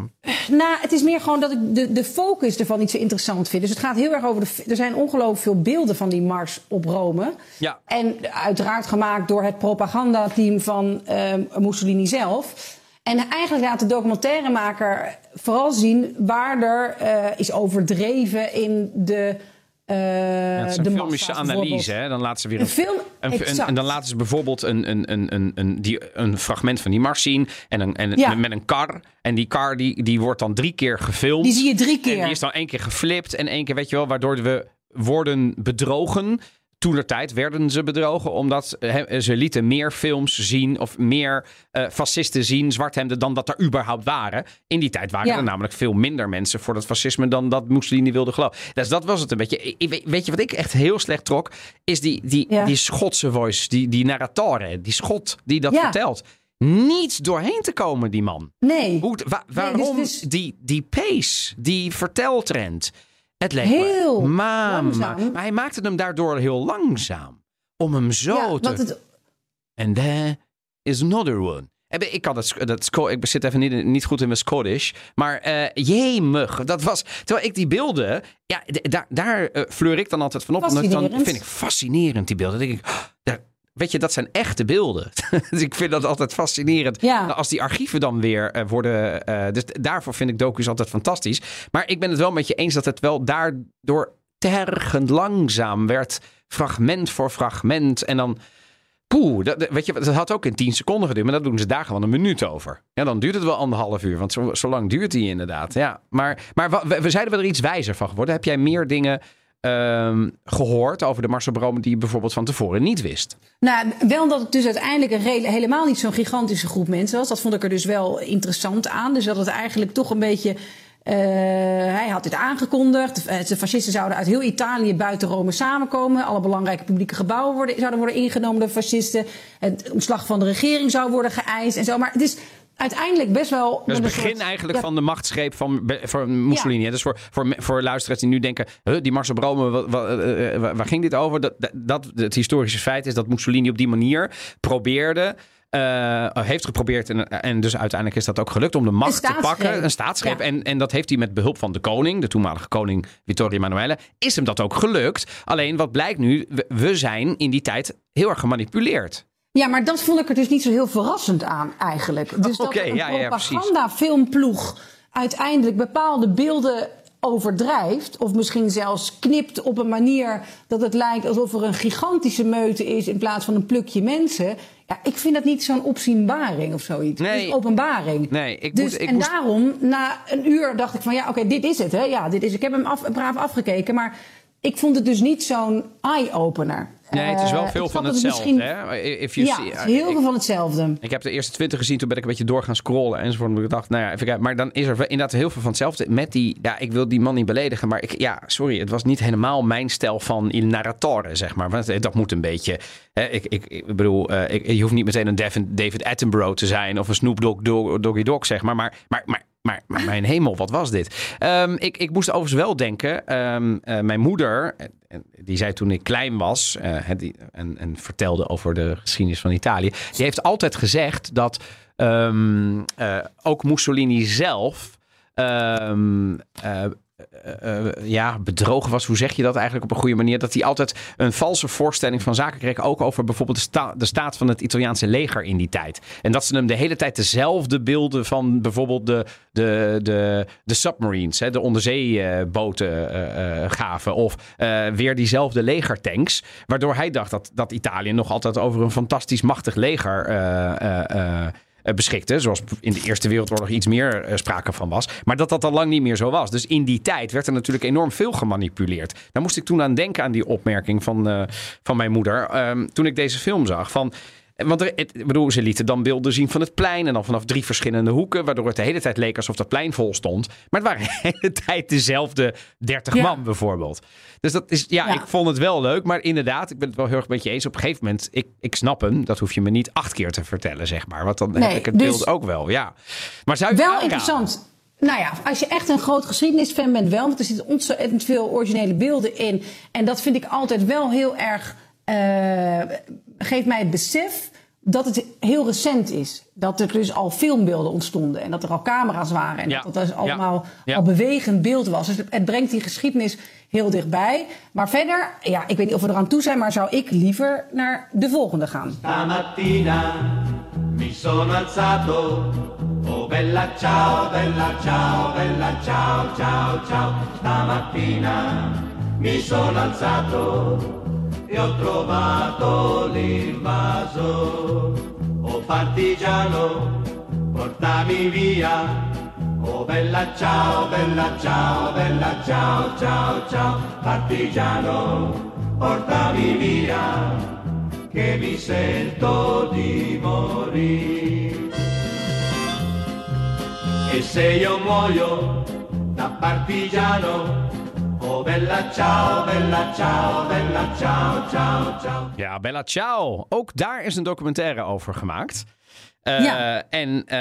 Nou, het is meer gewoon dat ik de, de focus ervan niet zo interessant vind. Dus het gaat heel erg over de. Er zijn ongelooflijk veel beelden van die mars op Rome. Ja. En uiteraard gemaakt door het propagandateam van eh, Mussolini zelf. En eigenlijk laat de documentairemaker vooral zien waar er is overdreven in de. Eh Ja, het is een filmische analyse. Hè? Dan laten ze weer Een film, een, een- en dan laten ze bijvoorbeeld een, een, een, een, een, die, een fragment van die mars zien. En, een, en Ja. met een kar. En die kar die, die wordt dan drie keer gefilmd. Die zie je drie En keer. die is dan één keer geflipt. En één keer, weet je wel, waardoor we worden bedrogen. Toelertijd werden ze bedrogen omdat hè, ze lieten meer films zien of meer eh, fascisten zien, zwarthemden, dan dat er überhaupt waren. In die tijd waren Ja. er namelijk veel minder mensen voor dat fascisme dan dat Mussolini wilde geloven. Dus dat was het een beetje. Ik- Weet je wat ik echt heel slecht trok? Is die, die, Ja. die Schotse voice, die, die narratore, die Schot die dat Ja. vertelt. Niet doorheen te komen, die man. Nee. Hoe, wa- dus waarom die, die pace, die verteltrend? Het leek Heel me langzaam. Maar hij maakte hem daardoor heel langzaam. Om hem zo ja, te... het, And there is another one. En Ik kan dat, dat ik zit even niet, niet goed in mijn Scottish. Maar eh jemig, dat was... Terwijl ik die beelden... Ja, daar, daar eh, fleur ik dan altijd van op. Ik dan vind ik fascinerend, die beelden. Dan denk ik, oh, daar- weet je, dat zijn echte beelden. dus ik vind dat altijd fascinerend. Ja. Nou, Als die archieven dan weer eh, worden... eh, dus daarvoor vind ik docus altijd fantastisch. Maar ik ben het wel met je eens dat het wel daardoor tergend langzaam werd. Fragment voor fragment. En dan... Poeh, dat, weet je, dat had ook in 10 seconden geduurd, maar dat doen ze daar gewoon een minuut over. Ja, dan duurt het wel anderhalf uur, want zo, zo lang duurt die inderdaad. Ja, maar, maar we, we zeiden we er iets wijzer van geworden. Heb jij meer dingen ehm, gehoord over de Marcel die je bijvoorbeeld van tevoren niet wist. Nou, wel dat het dus uiteindelijk een helemaal niet zo'n gigantische groep mensen was. Dat vond ik er dus wel interessant aan. Dus dat het eigenlijk toch een beetje. eh, hij had dit aangekondigd. De, de fascisten zouden uit heel Italië buiten Rome samenkomen. Alle belangrijke publieke gebouwen zouden worden ingenomen door fascisten. Het ontslag van de regering zou worden geëist en zo. Maar het is uiteindelijk best wel. Dat is het begin soort- eigenlijk ja, van de machtsgreep van, van Mussolini. Dus voor, voor, voor luisteraars die nu denken... Huh, die Marcel Brome, wa- wa- eh, eh, waar, waar ging dit over? Dat, dat, het historische feit is dat Mussolini op die manier probeerde... eh, heeft geprobeerd en, en dus uiteindelijk is dat ook gelukt om de macht te pakken. Een staatsgreep. Ja. En, en dat heeft hij met behulp van de koning, de toenmalige koning Vittorio Emanuele, is hem dat ook gelukt. Alleen wat blijkt nu, we, we zijn in die tijd heel erg gemanipuleerd. Ja, maar dat vond ik er dus niet zo heel verrassend aan eigenlijk. Dus Oké, dat een ja, ja, precies. propagandafilmploeg uiteindelijk bepaalde beelden overdrijft... of misschien zelfs knipt op een manier dat het lijkt alsof er een gigantische meute is... in plaats van een plukje mensen. Ja, ik vind dat niet zo'n opzienbaring of zoiets. Nee. Is openbaring. Nee, ik dus, moet- ik en moest- daarom, na een uur dacht ik van ja, oké, dit is het. Hè? Ja, dit is, ik heb hem af, braaf afgekeken, maar ik vond het dus niet zo'n eye-opener. Nee, het is wel Eh, veel van het hetzelfde. misschien- Hè? If you Ja, see- het is heel veel van hetzelfde. Ik heb de eerste twintig gezien, toen ben ik een beetje door gaan scrollen enzovoort. Ik dacht, nou ja, even kijken. Maar dan is er inderdaad heel veel van hetzelfde. Met die, ja, ik wil die man niet beledigen, maar ik, ja, sorry, het was niet helemaal mijn stijl van il narratore, zeg maar. Want dat moet een beetje, hè, ik, ik, ik bedoel, eh, ik, je hoeft niet meteen een David, Attenborough te zijn of een Snoop Dogg, Dogg- Doggy Dogg, zeg maar. Maar, maar, maar, maar, mijn hemel, wat was dit? Ehm, ik, ik moest overigens wel denken, ehm, eh, mijn moeder, eh, die zei toen ik klein was eh, die- en, en vertelde over de geschiedenis van Italië, die heeft altijd gezegd dat ehm, eh, ook Mussolini zelf eh, eh, eh, ja, bedrogen was. Hoe zeg je dat eigenlijk op een goede manier? Dat hij altijd een valse voorstelling van zaken kreeg. Ook over bijvoorbeeld de, sta- de staat van het Italiaanse leger in die tijd. En dat ze hem de hele tijd dezelfde beelden van bijvoorbeeld de, de, de, de submarines, hè, de onderzeeboten eh, gaven. Of weer diezelfde legertanks. Waardoor hij dacht dat, dat Italië nog altijd over een fantastisch machtig leger beschikte. Zoals in de Eerste Wereldoorlog iets meer eh, sprake van was. Maar dat dat al lang niet meer zo was. Dus in die tijd werd er natuurlijk enorm veel gemanipuleerd. Daar moest ik toen aan denken aan die opmerking van, eh, van mijn moeder. ehm, toen ik deze film zag. Van, want er, het, bedoel, ze lieten dan beelden zien van het plein. En dan vanaf drie verschillende hoeken. Waardoor het de hele tijd leek alsof dat plein vol stond. Maar het waren de hele tijd dezelfde 30 Ja. man bijvoorbeeld. Dus dat is, ja, Ja. ik vond het wel leuk. Maar inderdaad, ik ben het wel heel erg met je eens. Op een gegeven moment, ik, ik snap hem. Dat hoef je me niet acht keer te vertellen, zeg maar. Want dan heb ik het dus- beeld ook wel, ja. Maar zou je Wel aanraden? interessant. Nou ja, als je echt een groot geschiedenisfan bent, wel. Want er zitten ontzettend veel originele beelden in. En dat vind ik altijd wel heel erg. eh, geeft mij het besef dat het heel recent is. Dat er dus al filmbeelden ontstonden. En dat er al camera's waren. En Ja. dat dat dus allemaal Ja. al bewegend beeld was. Dus het, het brengt die geschiedenis heel dichtbij. Maar verder, ja, ik weet niet of we eraan toe zijn. Maar zou ik liever naar de volgende gaan. Stamattina mi sono alzato. Oh bella ciao, bella ciao, bella ciao, ciao, ciao. Stamattina mi sono alzato e ho trovato l'invaso. Oh partigiano, portami via. Oh bella ciao, bella ciao, bella ciao, ciao, ciao. Partigiano, portami via che mi sento di morire. E se io muoio da partigiano, bella ciao, bella ciao, bella ciao, ciao, ciao. Ja, Bella Ciao. Ook daar is een documentaire over gemaakt. Eh, Ja. En eh,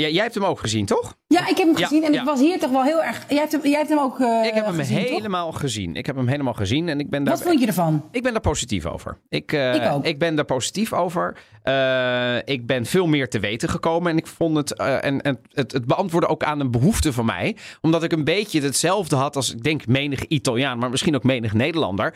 ja, jij hebt hem ook gezien, toch? Ja, ik heb hem Ja, gezien. En ja. ik was hier toch wel heel erg... Jij hebt hem, jij hebt hem ook eh ik heb hem gezien, toch? helemaal gezien. Ik heb hem helemaal gezien en ik ben daar... Wat vond je ervan? Ik ben daar positief over. Ik, eh, Ik ook. ben daar positief over. Ik ben veel meer te weten gekomen. En ik vond het. en, en het, het beantwoordde ook aan een behoefte van mij. Omdat ik een beetje hetzelfde had als ik denk menig Italiaan, maar misschien ook menig Nederlander.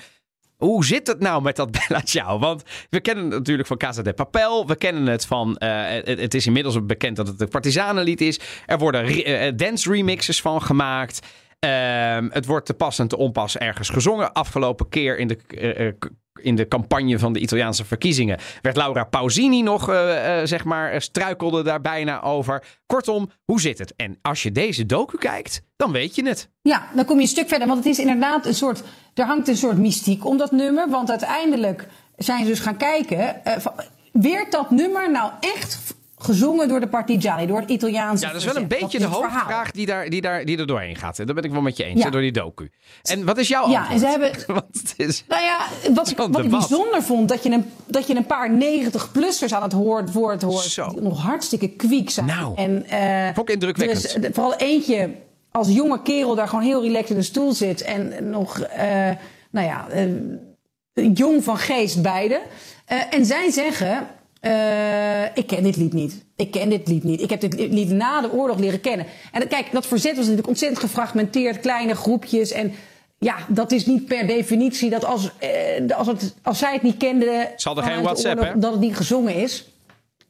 Hoe zit het nou met dat Bella Ciao? Want we kennen het natuurlijk van Casa de Papel. We kennen het van... eh, het, is inmiddels bekend dat het een partisanenlied is. Er worden eh, dance remixes van gemaakt. Ehm, het wordt te pas en te onpas ergens gezongen. Afgelopen keer in de, eh, eh, in de campagne van de Italiaanse verkiezingen werd Laura Pausini nog, eh, zeg maar, struikelde daar bijna over. Kortom, hoe zit het? En als je deze docu kijkt, dan weet je het. Ja, dan kom je een stuk verder. Want het is inderdaad een soort. Er hangt een soort mystiek om dat nummer. Want uiteindelijk zijn ze dus gaan kijken. van, werd dat nummer nou echt gezongen door de Partigiani, door het Italiaanse Ja, dat is wel een beetje de verhaal. hoofdvraag die, daar, die, daar, die er doorheen gaat. Daar ben ik wel met je eens, Ja. hè, door die docu. En wat is jouw Ja, en ze hebben- Want het is... Nou ja, wat, ik- wat ik bijzonder vond, dat je een, dat je een paar 90-plussers aan het woord, woord hoort. Zo. Die nog hartstikke kwiek zijn. Nou, en, ik indrukwekkend. eh, vooral eentje als jonge kerel daar gewoon heel relaxed in de stoel zit. En nog, eh, nou ja, jong van geest beide. En zij zeggen, eh, ik ken dit lied niet. Ik ken dit lied niet. Ik heb dit lied na de oorlog leren kennen. En kijk, dat verzet was natuurlijk ontzettend gefragmenteerd. Kleine groepjes en... Ja, dat is niet per definitie dat als, eh, als, het, als zij het niet kenden. Ze hadden geen WhatsApp, oorlog, hè? Dat het niet gezongen is.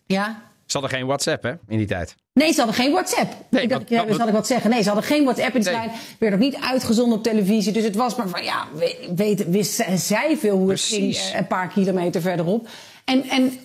Ja. Ze hadden geen WhatsApp, hè, in die tijd. Nee, ze hadden geen WhatsApp. Nee, ik dacht, ja, dus had ik wat zeggen. Nee, ze hadden geen WhatsApp in de Nee. Werd ook niet uitgezonden op televisie. Dus het was maar van, ja, we- weet, wist zij veel hoe het ging eh, een paar kilometer verderop. En, en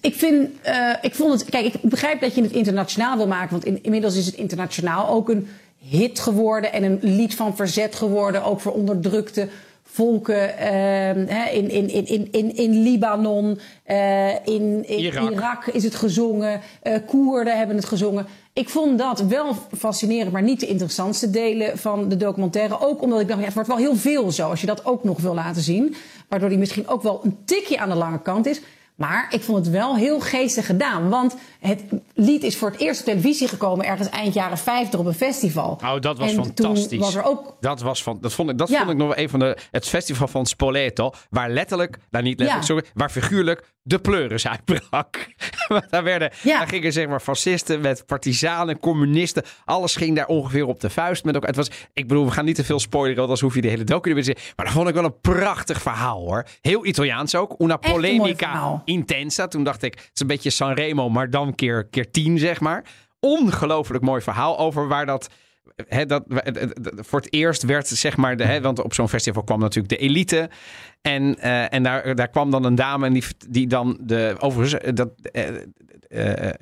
ik vind, eh, ik vond het, kijk, ik begrijp dat je het internationaal wil maken. Want in, inmiddels is het internationaal ook een hit geworden. En een lied van verzet geworden. Ook voor onderdrukte volken ehm, in, in, in, in, in, Libanon, eh, in, in Irak. Irak. is het gezongen, eh Koerden hebben het gezongen. Ik vond dat wel fascinerend, maar niet de interessantste delen van de documentaire. Ook omdat ik dacht, ja, het wordt wel heel veel zo, als je dat ook nog wil laten zien. Waardoor die misschien ook wel een tikje aan de lange kant is. Maar ik vond het wel heel geestig gedaan. Want het lied is voor het eerst op televisie gekomen ergens eind jaren 50 op een festival. Oh, dat was en fantastisch. Toen was er ook Dat, was van, dat, vond ik, dat Ja. vond ik nog wel een van de. Het festival van Spoleto. Waar letterlijk, nou niet letterlijk, Ja. sorry. Waar figuurlijk de pleuris uitbrak. Daar, werden, Ja. daar gingen zeg maar fascisten met partisanen, communisten. Alles ging daar ongeveer op de vuist met elkaar. Het was, ik bedoel, we gaan niet te veel spoileren, want anders hoef je de hele docu te zien. Maar dat vond ik wel een prachtig verhaal hoor. Heel Italiaans ook. Una Echt een mooi polemica. Intensa. Toen dacht ik, het is een beetje Sanremo, maar dan keer, keer tien zeg maar. Ongelooflijk mooi verhaal over waar dat hè, dat, het- het- het- voor het eerst werd, zeg maar, de, want op zo'n festival kwam natuurlijk de elite. En, eh, en daar, daar kwam dan een dame en die, die dan de, overigens, eh, dat, eh, eh,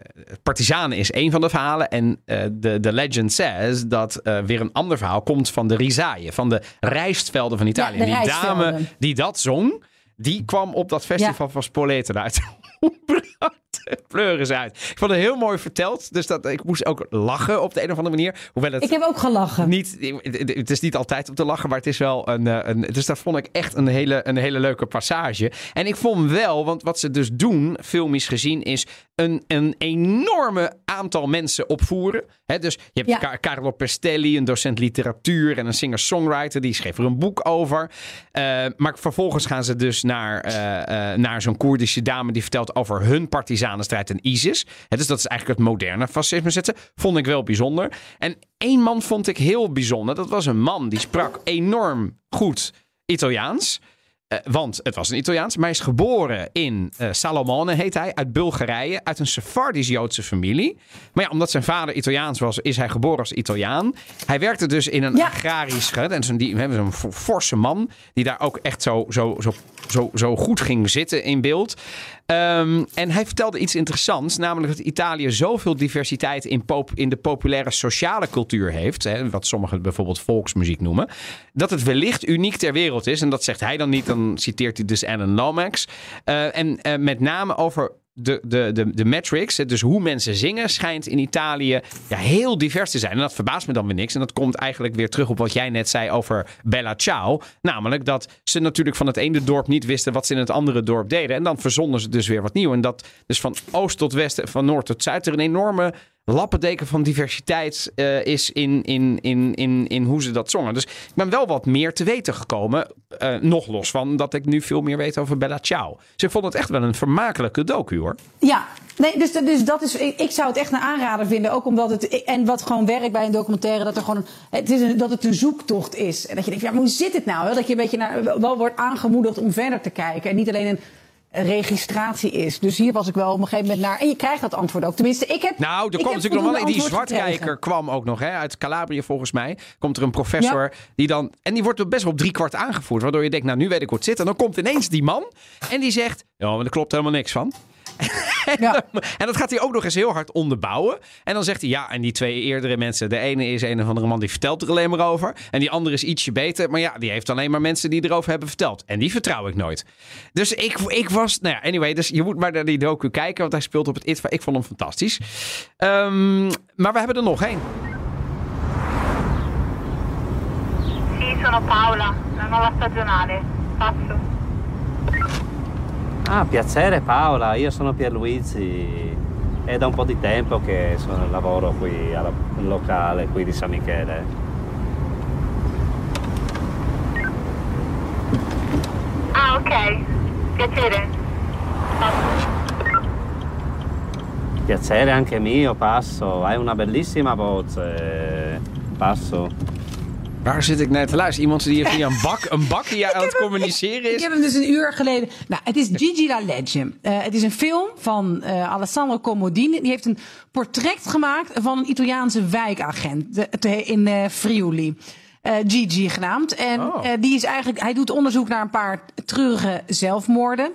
Partizanen is één van de verhalen. En eh, de, de legend says dat eh, weer een ander verhaal komt van de Risaie, van de rijstvelden van Italië. Ja, die dame die dat zong, die kwam op dat festival van Spoleto uit. Pleuris uit. Ik vond het heel mooi verteld. Dus dat, ik moest ook lachen op de een of andere manier. Hoewel het Ik heb ook gelachen. niet, het is niet altijd om te lachen, maar het is wel een, eh, een. Dus dat vond ik echt een hele, een hele leuke passage. En ik vond wel, want wat ze dus doen, filmisch gezien, is een, een enorme aantal mensen opvoeren. Dus je hebt Ja. Carlo Pestelli, een docent literatuur en een singer-songwriter, die schreef er een boek over. Eh, maar vervolgens gaan ze dus naar, eh, eh, naar zo'n Koerdische dame die vertelt over hun partisanenstrijd en ISIS. Hè, dus dat is eigenlijk het moderne fascisme zetten. Vond ik wel bijzonder. En één man vond ik heel bijzonder. Dat was een man die sprak enorm goed Italiaans. Eh, want het was een Italiaans. Maar hij is geboren in eh Salomone, heet hij, uit Bulgarije. Uit een Sephardisch-Joodse familie. Maar ja, omdat zijn vader Italiaans was, is hij geboren als Italiaan. Hij werkte dus in een Ja. agrarisch... ge- En zo'n die- we hebben zo'n for- forse man, die daar ook echt zo, zo, zo, zo, zo goed ging zitten in beeld. Ehm, en hij vertelde iets interessants, namelijk dat Italië zoveel diversiteit in, pop, in de populaire sociale cultuur heeft, hè, wat sommigen bijvoorbeeld volksmuziek noemen, dat het wellicht uniek ter wereld is. En dat zegt hij dan niet, dan citeert hij dus Alan Lomax. Eh, en eh, met name over de, de, de, de metrics, dus hoe mensen zingen, schijnt in Italië ja, heel divers te zijn. En dat verbaast me dan weer niks. En dat komt eigenlijk weer terug op wat jij net zei over Bella Ciao. Namelijk dat ze natuurlijk van het ene dorp niet wisten wat ze in het andere dorp deden. En dan verzonnen ze dus weer wat nieuw. En dat dus van oost tot west, van noord tot zuid, er een enorme lappendeken van diversiteit eh, is in, in, in, in, in hoe ze dat zongen. Dus ik ben wel wat meer te weten gekomen. eh, nog los van dat ik nu veel meer weet over Bella Ciao. Dus ik vond het echt wel een vermakelijke docu hoor. Ja, nee, dus, dus dat is. Ik, zou het echt een aanrader vinden. Ook omdat het. En wat gewoon werkt bij een documentaire, dat er gewoon. Het is een, dat het een zoektocht is. En dat je denkt, ja, hoe zit het nou? Dat je een beetje naar, wel wordt aangemoedigd om verder te kijken. En niet alleen een. Registratie is. Dus hier was ik wel op een gegeven moment naar. En je krijgt dat antwoord ook. Tenminste, ik heb. Nou, er heb natuurlijk nog wel die zwartkijker gekregen. kwam ook nog hè, uit Calabrië volgens mij. Komt er een professor die dan en die wordt best wel op drie kwart aangevoerd, waardoor je denkt, nou nu weet ik hoe het zit. En dan komt ineens die man en die zegt, ja, maar er klopt helemaal niks van. Ja. En dat gaat hij ook nog eens heel hard onderbouwen. En dan zegt hij, ja, en die twee eerdere mensen. De ene is een of andere man die vertelt er alleen maar over. En die andere is ietsje beter. Maar ja, die heeft alleen maar mensen die erover hebben verteld. En die vertrouw ik nooit. Dus ik, ik was, nou ja, anyway. Dus je moet maar naar die docu kijken. Want hij speelt op het ITVA. Ik vond hem fantastisch. Ehm, maar we hebben er nog één. Sì, sono Paola, la nuova stagionale. Passo. Ah, piacere Paola, io sono Pierluigi. È da un po' di tempo che sono- lavoro qui al locale qui di San Michele. Ah, ok. Piacere. Passo. Piacere anche mio, passo. Hai una bellissima voce. Passo. Waar zit ik naar te luisteren? Iemand die via een bak, een bak die aan het communiceren Ik is? heb hem dus een uur geleden. Nou, het is Gigi La Legge. Eh, het is een film van eh, Alessandro Comodini. Die heeft een portret gemaakt van een Italiaanse wijkagent in eh, Friuli. Gigi genaamd. En Oh. die is eigenlijk, hij doet onderzoek naar een paar treurige zelfmoorden.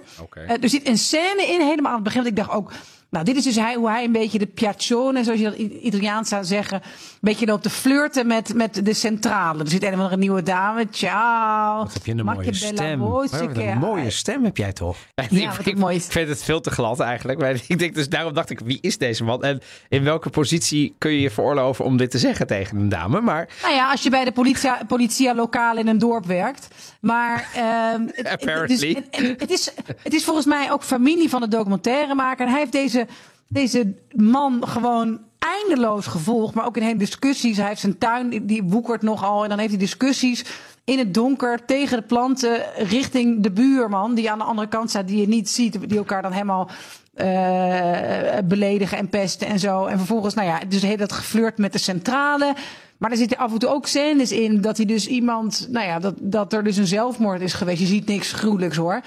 Er zit een scène in, helemaal aan het begin. Dat ik dacht ook, nou, dit is dus hij, hoe hij een beetje de piaccione, zoals je dat in Italiaans zou zeggen, een beetje loopt te flirten met, met de centrale. Er zit een of andere nieuwe dame. Ciao. Wat heb je een mooie stem. Wat een mooie stem heb jij toch? Ja, ik, ik vind het veel te glad eigenlijk. Maar ik denk dus, daarom dacht ik, wie is deze man? En in welke positie kun je je veroorloven om dit te zeggen tegen een dame? Maar Nou ja, als je bij de politia, politia lokaal in een dorp werkt. Maar ehm, het, Apparently. Het, is, het, het is, het is volgens mij ook familie van de documentairemaker. En hij heeft deze, deze man gewoon eindeloos gevolgd. Maar ook in hele discussies. Hij heeft zijn tuin, die- woekert nogal. En dan heeft hij discussies in het donker tegen de planten richting de buurman. Die aan de andere kant staat, die je niet ziet. Die elkaar dan helemaal eh, beledigen en pesten en zo. En vervolgens, nou ja, dus heeft dat geflirt met de centrale. Maar er zitten af en toe ook scènes in dat hij dus iemand, nou ja, dat, dat er dus een zelfmoord is geweest. Je ziet niks gruwelijks hoor.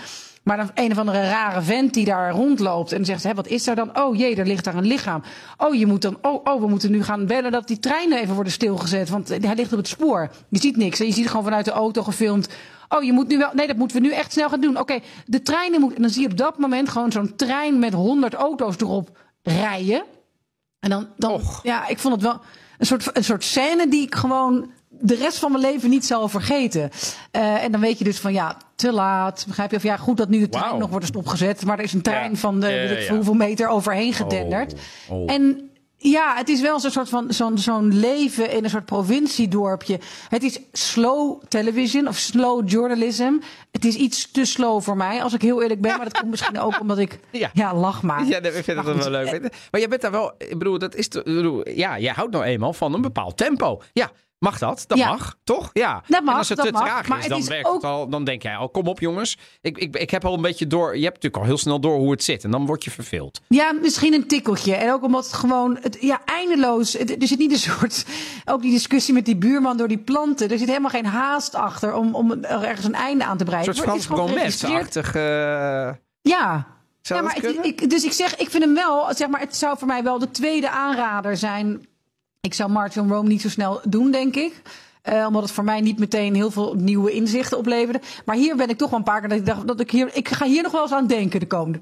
Maar dan een of andere rare vent die daar rondloopt en zegt: Hé, wat is er dan? Oh jee, er ligt daar een lichaam. Oh, je moet dan, oh, oh, we moeten nu gaan bellen dat die treinen even worden stilgezet. Want hij ligt op het spoor. Je ziet niks. En je ziet gewoon vanuit de auto gefilmd. Oh, je moet nu wel. Nee, dat moeten we nu echt snel gaan doen. Oké, de treinen moeten. En dan zie je op dat moment gewoon zo'n trein met honderd auto's erop rijden. En dan, dan ja, ik vond het wel een soort, een soort scène die ik gewoon de rest van mijn leven niet zal vergeten. Eh, en dan weet je dus van ja, te laat. Begrijp je? Of ja, goed dat nu de trein nog wordt stopgezet. Maar er is een trein Ja. van de Ja, weet ik ja. veel hoeveel meter overheen gedenderd. Oh, oh. En ja, het is wel zo'n soort van zo'n zo'n leven in een soort provinciedorpje. Het is slow television of slow journalism. Het is iets te slow voor mij, als ik heel eerlijk ben. Maar dat komt misschien ook omdat ik Ja. ja, lach maar. Ja, ik vind het wel leuk. Maar jij bent daar wel, ik bedoel, dat is, te- ik bedoel, ja, jij houdt nou eenmaal van een bepaald tempo. Ja, mag dat? Dat Ja. mag, toch? Ja. Dat mag, en als het te mag, traag is, dan, is werkt ook- al, dan denk jij al, kom op jongens. Ik, ik, ik heb al een beetje door, je hebt natuurlijk al heel snel door hoe het zit. En dan word je verveeld. Ja, misschien een tikkeltje. En ook omdat het gewoon, het, ja, eindeloos. Het- er zit niet een soort, ook die discussie met die buurman door die planten. Er zit helemaal geen haast achter om, om er ergens een einde aan te Een breiden. soort Het Frans wordt- het is gewoon geregistreerd. Bromet-achtig. eh, Ja. Zou ja, maar het- ik, dus ik zeg, ik vind hem wel, zeg maar, het zou voor mij wel de tweede aanrader zijn. Ik zou Martin Rome niet zo snel doen, denk ik. Eh, omdat het voor mij niet meteen heel veel nieuwe inzichten opleverde. Maar hier ben ik toch wel een paar keer dat ik dacht dat ik hier, ik ga hier nog wel eens aan denken de komende,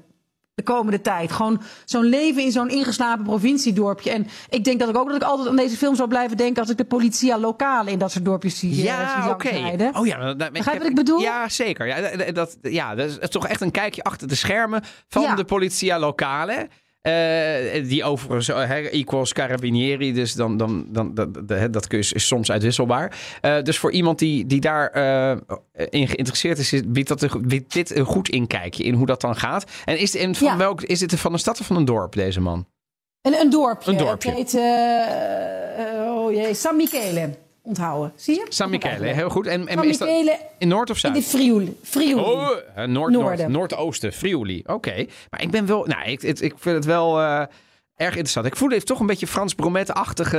de komende tijd. Gewoon zo'n leven in zo'n ingeslapen provinciedorpje. En ik denk dat ik ook dat ik altijd aan deze film zou blijven denken als ik de politia lokale in dat soort dorpjes zie. eh, Ja, langs oké. Oh ja, dat- dat- Begrijp heb- wat ik bedoel? Ja, zeker. Ja, dat, dat, ja, dat is toch echt een kijkje achter de schermen van Ja. de politia lokale. Eh, die overigens eh, hè, equals carabinieri, dus dan, dan, dan, dat, dat, je- is soms uitwisselbaar. Eh, dus voor iemand die, die daar eh, in geïnteresseerd is, is- biedt, dat een, biedt dit een goed inkijkje in hoe dat dan gaat. En is, en van Ja. welk, is dit van een stad of van een dorp, deze man? Een, een dorpje. Een dorpje. Het heet, eh, eh, oh jee, San Michele. Onthouden. Zie je? San Michele, heel goed. En, en San is dat in Noord of in Zuid? de Friuli. Friuli. Oh, noord, noord, Noorden. noordoosten, Friuli. Oké. Maar ik ben wel, nou, ik, ik, ik vind het wel. eh, Erg interessant. Ik voel even toch een beetje Frans Bromet-achtige.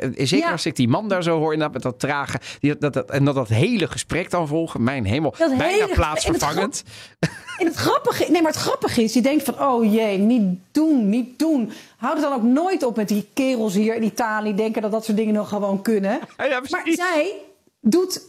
eh, Zeker Ja. als ik die man daar zo hoor, inderdaad, met dat trage. Die, dat, dat, en dat dat hele gesprek dan volgen. Mijn hemel. Dat Bijna hele- plaatsvervangend. En het grappige, nee, maar het grappige is, je denkt van, oh jee, niet doen, niet doen. Houd het dan ook nooit op met die kerels hier in Italië, denken dat dat soort dingen nog gewoon kunnen. Ja, maar zij doet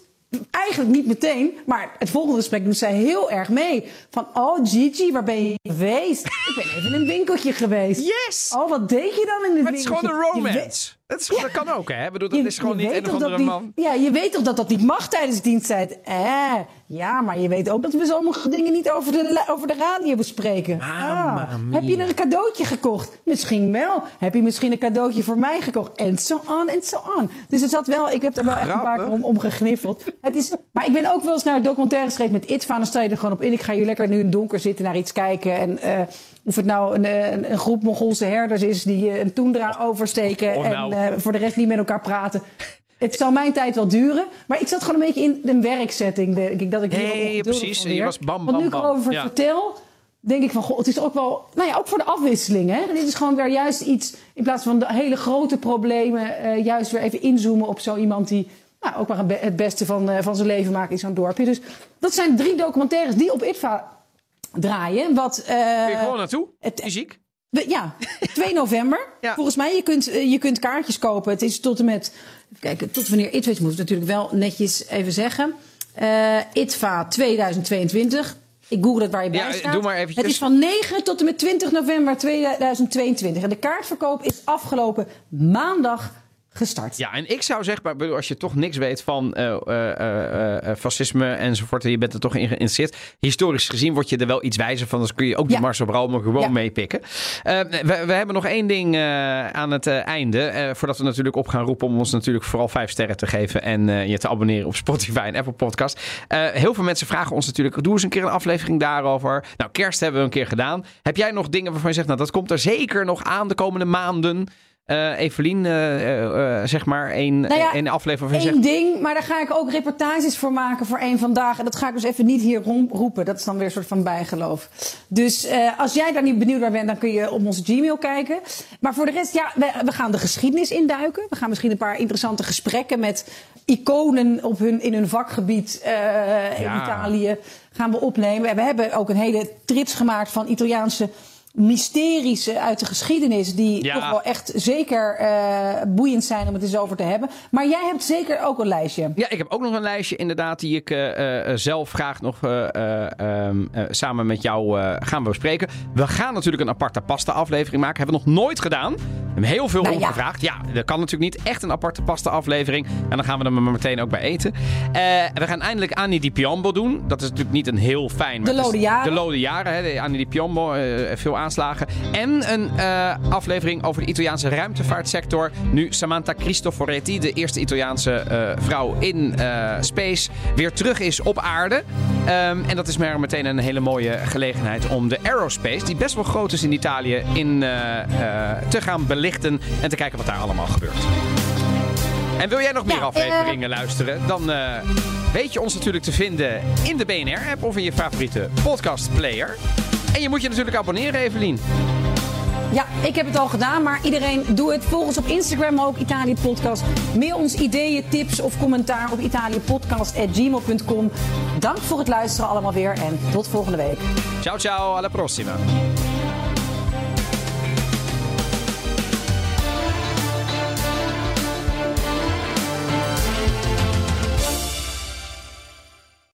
eigenlijk niet meteen, maar het volgende gesprek doet zij heel erg mee. Van, oh Gigi, waar ben je geweest? Ik ben even in een winkeltje geweest. Yes! Oh, wat deed je dan in een Maar het is winkeltje? gewoon een romance. Dat, is, dat kan ook, hè? Bedoel, dat je- is gewoon niet een of andere niet- man. Ja, je weet toch dat dat niet mag tijdens diensttijd? Eh, ja, maar je weet ook dat we sommige dingen niet over de, over de radio bespreken. Ah, mia. heb je een cadeautje gekocht? Misschien wel. Heb je misschien een cadeautje voor mij gekocht? En zo on en zo on. Dus het zat wel, ik heb er wel echt een paar keer om, om gegniffeld. Het is, maar ik ben ook wel eens naar documentaire geschreven met Itva. Dan sta je er gewoon op in. Ik ga hier lekker nu in het donker zitten naar iets kijken. En eh, of het nou een, een, een groep Mongoolse herders is die eh, een toendra oversteken. Oh, nou. En eh, voor de rest niet met elkaar praten. Het zal mijn tijd wel duren. Maar ik zat gewoon een beetje in een werksetting, denk ik. Dat ik hier Nee, ongeduldig precies. Je was bam, Want nu bam, ik bam. erover Ja. vertel, denk ik van... Goh, het is ook wel... Nou ja, ook voor de afwisseling. Hè? Dit is gewoon weer juist iets... In plaats van de hele grote problemen... eh, juist weer even inzoomen op zo iemand die... Nou, ook maar het beste van, van zijn leven maakt in zo'n dorpje. Dus dat zijn drie documentaires die op ITVA draaien. Wat, eh, Kun je gewoon naartoe? het- we- Ja, 2 november. Ja. Volgens mij, je kunt, eh, je kunt kaartjes kopen. Het is tot en met... Even kijken, tot wanneer is, moet ik natuurlijk wel netjes even zeggen. Eh ITVA 2022. Ik google het waar je bij Ja, staat. doe maar eventjes. Het is van 9 tot en met 20 november 2022. En de kaartverkoop is afgelopen maandag gestart. Ja, en ik zou zeggen, als je toch niks weet van eh, eh, eh, fascisme enzovoort, en je bent er toch in geïnteresseerd, historisch gezien word je er wel iets wijzer van. Dus kun je ook Ja. de Mars op Rome gewoon Ja. meepikken. Eh, we, we hebben nog één ding eh, aan het eh, einde, voordat we natuurlijk op gaan roepen om ons natuurlijk vooral vijf sterren te geven en je te abonneren op Spotify en Apple Podcast. Heel veel mensen vragen ons natuurlijk, doe eens een keer een aflevering daarover. Nou, kerst hebben we een keer gedaan. Heb jij nog dingen waarvan je zegt, nou dat komt er zeker nog aan de komende maanden? Eh Evelien, eh, eh, zeg maar, een, Nou ja, aflevering Eén zegt... ding, maar daar ga ik ook reportages voor maken voor één vandaag. En dat ga ik dus even niet hier roepen. Dat is dan weer een soort van bijgeloof. Dus als jij daar niet benieuwd naar bent, dan kun je op onze Gmail kijken. Maar voor de rest, ja, we, we gaan de geschiedenis induiken. We gaan misschien een paar interessante gesprekken met iconen op hun, in hun vakgebied in. Italië gaan we opnemen. En we hebben ook een hele trits gemaakt van Italiaanse mysteries uit de geschiedenis. Die Ja. toch wel echt zeker eh, boeiend zijn om het eens over te hebben. Maar jij hebt zeker ook een lijstje. Ja, ik heb ook nog een lijstje inderdaad die ik eh, eh, zelf graag nog eh, eh, ehm, eh, samen met jou gaan bespreken. We gaan natuurlijk een aparte pasta aflevering maken. Hebben we nog nooit gedaan. We hebben heel veel Nou omgevraagd. Ja, dat kan natuurlijk niet. Echt een aparte pasta aflevering. En dan gaan we er maar meteen ook bij eten. We gaan eindelijk Annie di Piombo doen. Dat is natuurlijk niet een heel fijn... De Lode Jaren. De Lode Jaren, hè, Annie di Piombo. veel aanslagen. En een eh, aflevering over de Italiaanse ruimtevaartsector. Nu Samantha Cristoforetti, de eerste Italiaanse eh, vrouw in eh, space, weer terug is op aarde. Ehm, en dat is maar meteen een hele mooie gelegenheid om de aerospace, die best wel groot is in Italië, in, te gaan belichten en te kijken wat daar allemaal gebeurt. En wil jij nog meer Ja, afleveringen luisteren? Dan weet je ons natuurlijk te vinden in de BNR-app of in je favoriete podcastplayer. En je moet je natuurlijk abonneren, Evelien. Ja, ik heb het al gedaan, maar iedereen doe het. Volg ons op Instagram ook, Italië Podcast. Mail ons ideeën, tips of commentaar op italiëpodcast.gmail.com. Dank voor het luisteren allemaal weer en tot volgende week. Ciao, ciao, alla prossima.